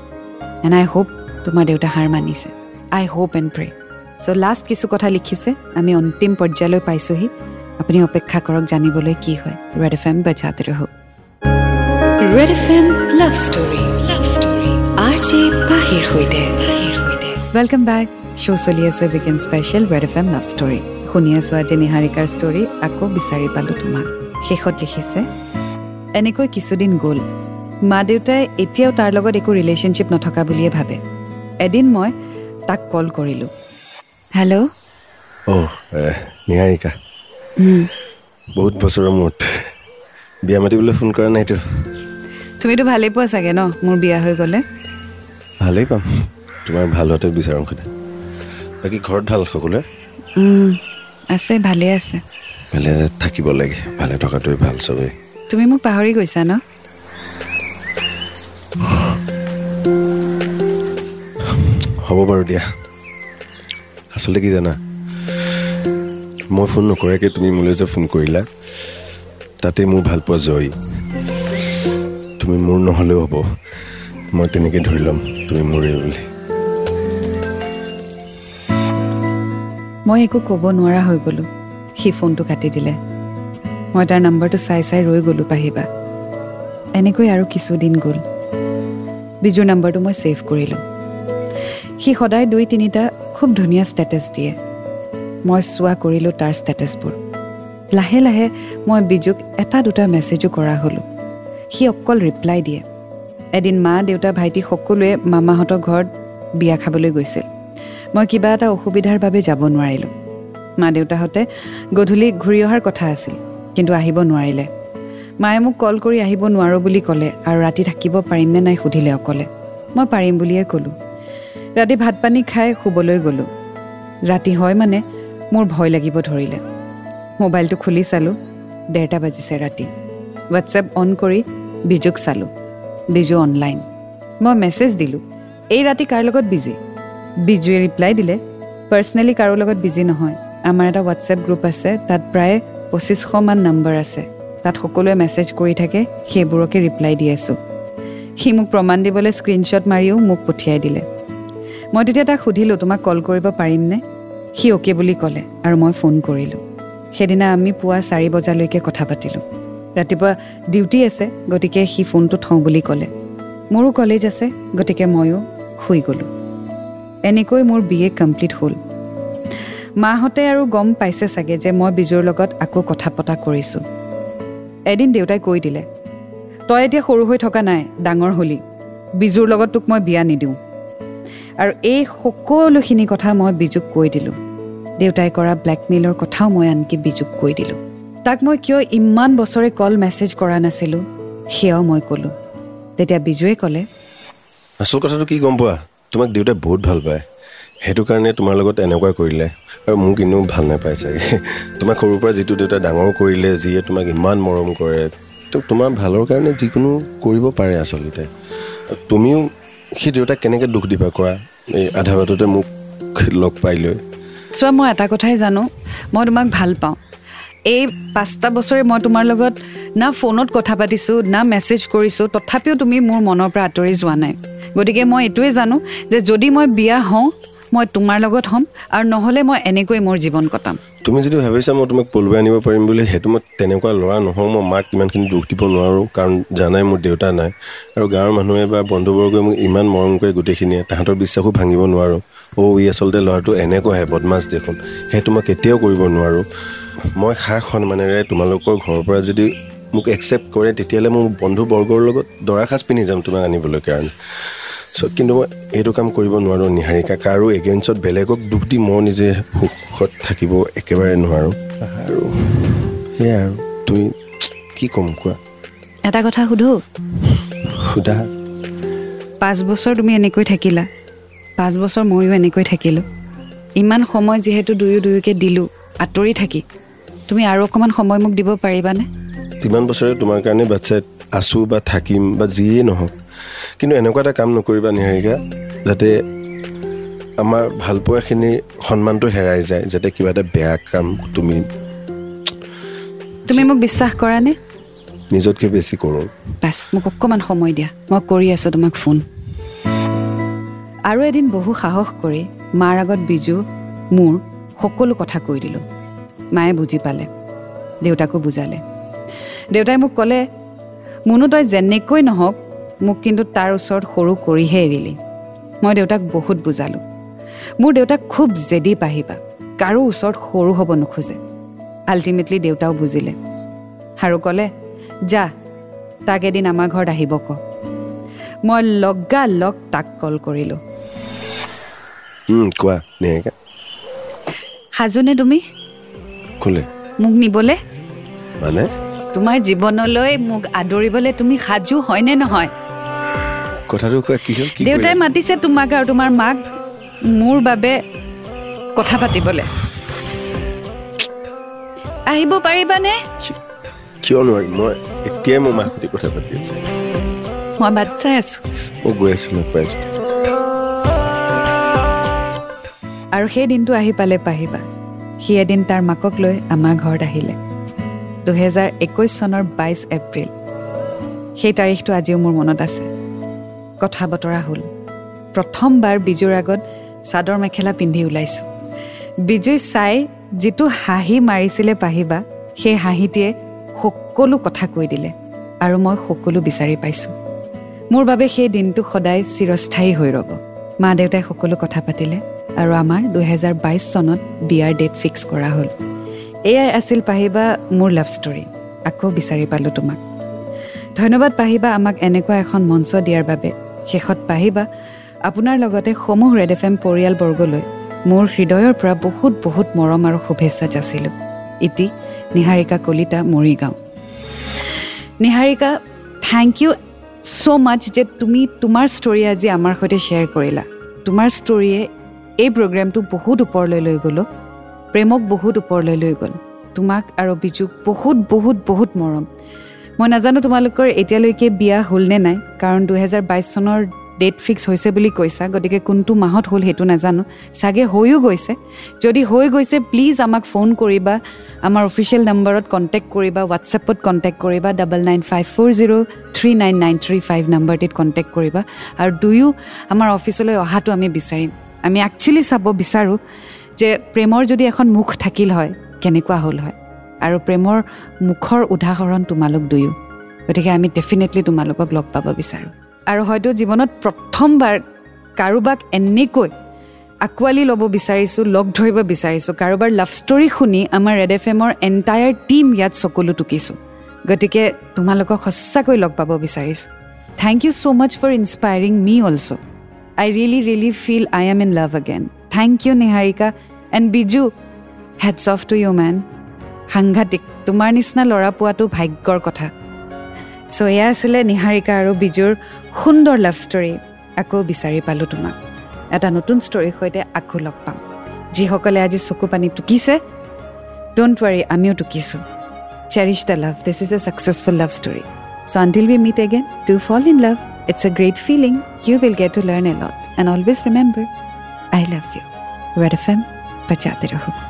এণ্ড আই হোপ তোমাৰ দেউতা হাৰ মানিছে। I hope and pray so' last কিছু কথা লিখিছে আমি অন্তিম পৰ্যায়লৈ পাইছোঁহি। আপুনি অপেক্ষা কৰক জানিবলৈ কি হয়। ৰেড এফ এম বাজাতে ৰহ Red F M love story love story R J পাহিৰ সৈতে ৱেলকাম বেক শ্ব' চলি আছে weekend special Red F M love story শুনি আছোঁ আজি নিহাৰিকাৰ ষ্টৰী আকৌ বিচাৰি পালোঁ তোমাক শেষত লিখিছে এনেকৈ কিছুদিন গ'ল মা দেউতাই এতিয়াও তাৰ লগত একো ৰিলেশ্যনশ্বিপ নথকা বুলিয়ে ভাবে এদিন মই তাক কল কৰিলোঁ হেল্ল' অ' নিহাৰিকা বহুত বছৰৰ মূৰত বিয়া মাতিবলৈ ফোন কৰা নাইতো তুমিতো ভালেই পোৱা চাগে ন মোৰ বিয়া হৈ গ'লে ভালেই পাম। তোমাৰ ভাল হোৱাতে বিচাৰোঁ সদায় বাকী ঘৰত ভাল সকলোৱে? আছে ভালে আছে। ভালে থাকিব লাগে ভালে থকাটোৱে ভাল চবেই। তুমি মোক পাহৰি গৈছা ন? হ'ব বাৰু দিয়া। আচলতে কি জানা? মই ফোন নকৰাকৈ তুমি মোলৈ যে ফোন কৰিলা তাতে মোৰ ভাল পোৱা জয়। তুমি মোৰ নহ'লেও হ'ব। মই তেনেকৈ ধৰি ল'ম তুমি মোৰেই বুলি। মই একো ক'ব নোৱাৰা হৈ গ'লোঁ। সি ফোনটো কাটি দিলে। মই তাৰ নম্বৰটো চাই চাই ৰৈ গ'লোঁ পাহিবা। এনেকৈ আৰু কিছুদিন গ'ল। বিজুৰ নম্বৰটো মই ছেভ কৰিলোঁ। সি সদায় দুই তিনিটা খুব ধুনীয়া ষ্টেটাছ দিয়ে। মই চোৱা কৰিলোঁ তাৰ ষ্টেটাছবোৰ লাহে লাহে মই বিজুক এটা দুটা মেছেজো কৰা হ'লোঁ। সি অকল ৰিপ্লাই দিয়ে। এদিন মা দেউতা ভাইটি সকলোৱে মামাহঁতৰ ঘৰত বিয়া খাবলৈ গৈছিল। মই কিবা এটা অসুবিধাৰ বাবে যাব নোৱাৰিলোঁ। মা দেউতাহঁতে গধূলি ঘূৰি অহাৰ কথা আছিল কিন্তু আহিব নোৱাৰিলে। মায়ে মোক কল কৰি আহিব নোৱাৰোঁ বুলি ক'লে আৰু ৰাতি থাকিব পাৰিম নে নাই সুধিলে অকলে। মই পাৰিম বুলিয়ে ক'লোঁ। ৰাতি ভাত পানী খাই শুবলৈ গ'লোঁ। ৰাতি হয় মানে মোৰ ভয় লাগিব ধৰিলে। মোবাইলটো খুলি চালোঁ। ডেৰটা বাজিছে ৰাতি। হোৱাটছএপ অন কৰি বিজুক চালোঁ। বিজু অনলাইন মই মেছেজ দিলোঁ। এই ৰাতি কাৰ লগত বিজি বিজুৱে ৰিপ্লাই দিলে পাৰ্চনেলি কাৰো লগত বিজি নহয়। আমাৰ এটা হোৱাটছএপ গ্ৰুপ আছে তাত প্ৰায় পঁচিছশমান নম্বৰ আছে। তাত সকলোৱে মেছেজ কৰি থাকে সেইবোৰকে ৰিপ্লাই দি আছোঁ। সি মোক প্ৰমাণ দিবলৈ স্ক্ৰীণশ্বট মাৰিও মোক পঠিয়াই দিলে। মই তেতিয়া তাক সুধিলোঁ তোমাক কল কৰিব পাৰিমনে? সি অ'কে বুলি ক'লে আৰু মই ফোন কৰিলোঁ। সেইদিনা আমি পুৱা চাৰি বজালৈকে কথা পাতিলোঁ। ৰাতিপুৱা ডিউটি আছে গতিকে সি ফোনটো থওঁ বুলি ক'লে। মোৰো কলেজ আছে গতিকে ময়ো শুই গ'লোঁ। এনেকৈ মোৰ বি এ কমপ্লিট হ'ল। মাহঁতে আৰু গম পাইছে চাগে যে মই বিজুৰ লগত আকৌ কথা পতা কৰিছোঁ। এদিন দেউতাই কৈ দিলে তই এতিয়া সৰু হৈ থকা নাই ডাঙৰ হলি। বিজুৰ লগত তোক মই বিয়া নিদিওঁ। আৰু এই সকলোখিনি কথা মই বিজুক কৈ দিলোঁ। দেউতাই কৰা ব্লেকমেইলৰ কথাও মই আনকি বিজুক কৈ দিলোঁ। তাক মই কিয় ইমান বছৰে কল মেছেজ কৰা নাছিলোঁ সেয়াও মই ক'লোঁ। তেতিয়া বিজুৱে ক'লে আচল কথাটো কি গম পোৱা? তোমাক দেউতাই বহুত ভাল পায়। সেইটো কাৰণে তোমাৰ লগত এনেকুৱা কৰিলে আৰু মোক এনেও ভাল নাপায় চাগে। তোমাক সৰুৰ পৰা যিটো দেউতাই ডাঙৰ কৰিলে যিয়ে তোমাক ইমান মৰম কৰে তো তোমাৰ ভালৰ কাৰণে যিকোনো কৰিব পাৰে আচলতে। তুমিও সেই দেউতাক কেনেকৈ দুখ দিবা কোৱা? এই আধা বাটতে মোক লগ পাই লৈ। চোৱা মই এটা কথাই জানো মই তোমাক ভাল পাওঁ। এই পাঁচটা বছৰে মই তোমাৰ লগত না ফোনত কথা পাতিছোঁ না মেছেজ কৰিছোঁ তথাপিও তুমি মোৰ মনৰ পৰা আঁতৰি যোৱা নাই। গতিকে মই এইটোৱে জানো যে যদি মই বিয়া হওঁ মই তোমাৰ লগত হ'ম আৰু নহ'লে মই এনেকৈ মোৰ জীৱন কটাম। তুমি যদি ভাবিছা মই তোমাক পলুৱাই আনিব পাৰিম বুলি সেইটো মই তেনেকুৱা ল'ৰা নহওঁ মই মাক ইমানখিনি দুখ দিব নোৱাৰোঁ কাৰণ জানাই মোৰ দেউতা নাই। আৰু গাঁৱৰ মানুহে বা বন্ধুবৰ্গই মোক ইমান মৰম কৰে গোটেইখিনিয়ে তাহাঁতৰ বিশ্বাসো ভাঙিব নোৱাৰোঁ। অ' ই আচলতে ল'ৰাটো এনেকুৱাহে বদমাছ দেখোন। সেইটো মই কেতিয়াও কৰিব নোৱাৰোঁ। মই সা সন্মানেৰে তোমালোকৰ ঘৰৰ পৰা যদি মোক একচেপ্ট কৰে তেতিয়াহ'লে মোৰ বন্ধুবৰ্গৰ লগত দৰা সাজ পিন্ধি যাম তোমাক আনিবলৈ কাৰণে। চ' কিন্তু মই এইটো কাম কৰিব নোৱাৰোঁ নিহাৰিকা। কাৰো এগেইনষ্টত বেলেগক দুখ দি মই নিজে সুখত থাকিব একেবাৰে নোৱাৰোঁ। আৰু সেয়াই আৰু। তুমি কি ক'ম কোৱা? এটা কথা সোধোঁ? সোধা। পাঁচ বছৰ তুমি এনেকৈ থাকিলা। পাঁচ বছৰ ময়ো এনেকৈ থাকিলোঁ। ইমান সময় যিহেতু দুয়ো দুয়োকে দিলোঁ আঁতৰি থাকি। তুমি আৰু অকণমান সময় মোক দিব পাৰিবানে? কিমান বছৰে তোমাৰ কাৰণে বাচ্ছাত আছোঁ বা থাকিম বা যিয়েই নহওক কিন্তু এনেকুৱা এটা কাম নকৰিবা নিহাৰিকা যাতে আমাৰ ভালপোৱাখিনিৰ সন্মানটো হেৰাই যায় যাতে কিবা এটা বেয়া কাম তুমি তুমি মোক বিশ্বাস কৰানে? নিজতকৈ বেছি কৰোঁ। বাছ মোক অকণমান সময় দিয়া। মই কৰি আছোঁ তোমাক ফোন। আৰু এদিন বহু সাহস কৰি মাৰ আগত বিজু মোৰ সকলো কথা কৈ দিলোঁ। মায়ে বুজি পালে। দেউতাকো বুজালে। দেউতাই মোক ক'লে মুনু তই যেনেকৈ নহওক মোক কিন্তু তাৰ ওচৰত সৰু কৰিহে এৰিলি। মই দেউতাক বহুত বুজালোঁ। মোৰ দেউতাক খুব জেদি পাহিবা। কাৰো ওচৰত সৰু হ'ব নোখোজে। আল্টিমেটলি দেউতাও বুজিলে। আৰু ক'লে যা তাক এদিন আমাৰ ঘৰত আহিব ক। মই লগা লগ তাক কল কৰিলোঁ। কোৱা সাজুনে তুমি? ক'লে। মোক নিবলৈ? মানে? তোমাৰ জীৱনলৈ মোক আদৰিবলৈ তুমি সাজু হয়নে নহয়? কথাটো কোৱা কি হ'ল? দেউতাই মাতিছে তোমাক আৰু তোমাৰ মাক মোৰ বাবে কথা পাতিবলৈ। আহিব পাৰিবানে? কিয় নোৱাৰিম মই এতিয়াই মোৰ মাক সৈতে কথা পাতি আছোঁ। মই বাট চাই আছোঁ। মই গৈ আছিলোঁ পাইছোঁ আৰু সেই দিনটো আহি পালে পাহিবা। সি এদিন তাৰ মাকক লৈ আমাৰ ঘৰত আহিলে। দুহেজাৰ একৈছ চনৰ বাইছ এপ্ৰিল। সেই তাৰিখটো আজিও মোৰ মনত আছে। কথা বতৰা হ'ল। প্ৰথমবাৰ বিজুৰ আগত চাদৰ মেখেলা পিন্ধি ওলাইছোঁ। বিজুই চাই যিটো হাঁহি মাৰিছিলে পাহিবা সেই হাঁহিটিয়ে সকলো কথা কৈ দিলে আৰু মই সকলো বিচাৰি পাইছোঁ। মোৰ বাবে সেই দিনটো সদায় চিৰস্থায়ী হৈ ৰ'ব। মা দেউতাই সকলো কথা পাতিলে। আৰু আমাৰ দুহেজাৰ বাইছ চনত বিয়াৰ ডেট ফিক্স কৰা হ'ল। এয়াই আছিল পাহিবা মোৰ লাভ ষ্টৰী আকৌ বিচাৰি পালোঁ তোমাক। ধন্যবাদ পাহিবা আমাক এনেকুৱা এখন মঞ্চ দিয়াৰ বাবে। শেষত পাহিবা আপোনাৰ লগতে সমূহ ৰেড এফ এম পৰিয়ালবৰ্গলৈ মোৰ হৃদয়ৰ পৰা বহুত বহুত মৰম আৰু শুভেচ্ছা যাচিলোঁ। ইতি Niharika Kalita Morigaon. Niharika thank you so' much যে তুমি তোমাৰ ষ্টৰী আজি আমাৰ সৈতে শ্বেয়াৰ কৰিলা। তোমাৰ ষ্টৰীয়ে এই প্ৰগ্ৰেমটো বহুত ওপৰলৈ লৈ গ'লো। প্ৰেমক বহুত ওপৰলৈ লৈ গ'ল। তোমাক আৰু বিজুক বহুত বহুত বহুত মৰম। মই নাজানো তোমালোকৰ এতিয়ালৈকে বিয়া হ'লনে নাই কাৰণ দুহেজাৰ বাইছ চনৰ ডেট ফিক্স হৈছে বুলি কৈছা গতিকে কোনটো মাহত হ'ল সেইটো নাজানো। চাগে হৈও গৈছে। যদি হৈ গৈছে প্লিজ আমাক ফোন কৰিবা আমাৰ অফিচিয়েল নম্বৰত কণ্টেক্ট কৰিবা হোৱাটছএপত কণ্টেক্ট কৰিবা double nine five four zero' three nine nine three five নম্বৰটিত contact কৰিবা। আৰু দুয়ো আমাৰ অফিচলৈ অহাটো আমি বিচাৰিম। আমি একচুৱেলি চাব বিচাৰোঁ যে প্ৰেমৰ যদি এখন মুখ থাকিল হয় কেনেকুৱা হ'ল হয়? আৰু প্ৰেমৰ মুখৰ উদাহৰণ তোমালোক দুয়ো। গতিকে আমি ডেফিনেটলি তোমালোকক লগ পাব বিচাৰোঁ। আৰু হয়তো জীৱনত প্ৰথমবাৰ কাৰোবাক এনেকৈ আঁকোৱালি ল'ব বিচাৰিছোঁ লগ ধৰিব বিচাৰিছোঁ কাৰোবাৰ লাভ ষ্টৰী শুনি আমাৰ ৰেড এফ এমৰ এণ্টায়াৰ টীম ইয়াত চকুলো টুকিছোঁ। গতিকে তোমালোকক সঁচাকৈ লগ পাব বিচাৰিছোঁ। Thank you so' much for inspiring me also' I really really feel I am in love again thank you Niharika and Biju hats off to you man সাংঘাতিক তোমাৰ নিচিনা ল'ৰা পোৱাটো ভাগ্যৰ কথা। চ' এয়া আছিলে নিহাৰিকা আৰু বিজুৰ সুন্দৰ লাভ ষ্টৰী আকৌ বিচাৰি পালোঁ তোমাক। এটা নতুন ষ্টৰীৰ সৈতে আকৌ লগ পাম। যিসকলে আজি চকু পানী টুকিছে ডোণ্ট ৱাৰি আমিও টুকিছোঁ। Cherish the love this is a successful love story so' until we meet again to fall in love It's a great feeling. You will get to learn a lot. And always remember, I love you. Red FM, bachate raho.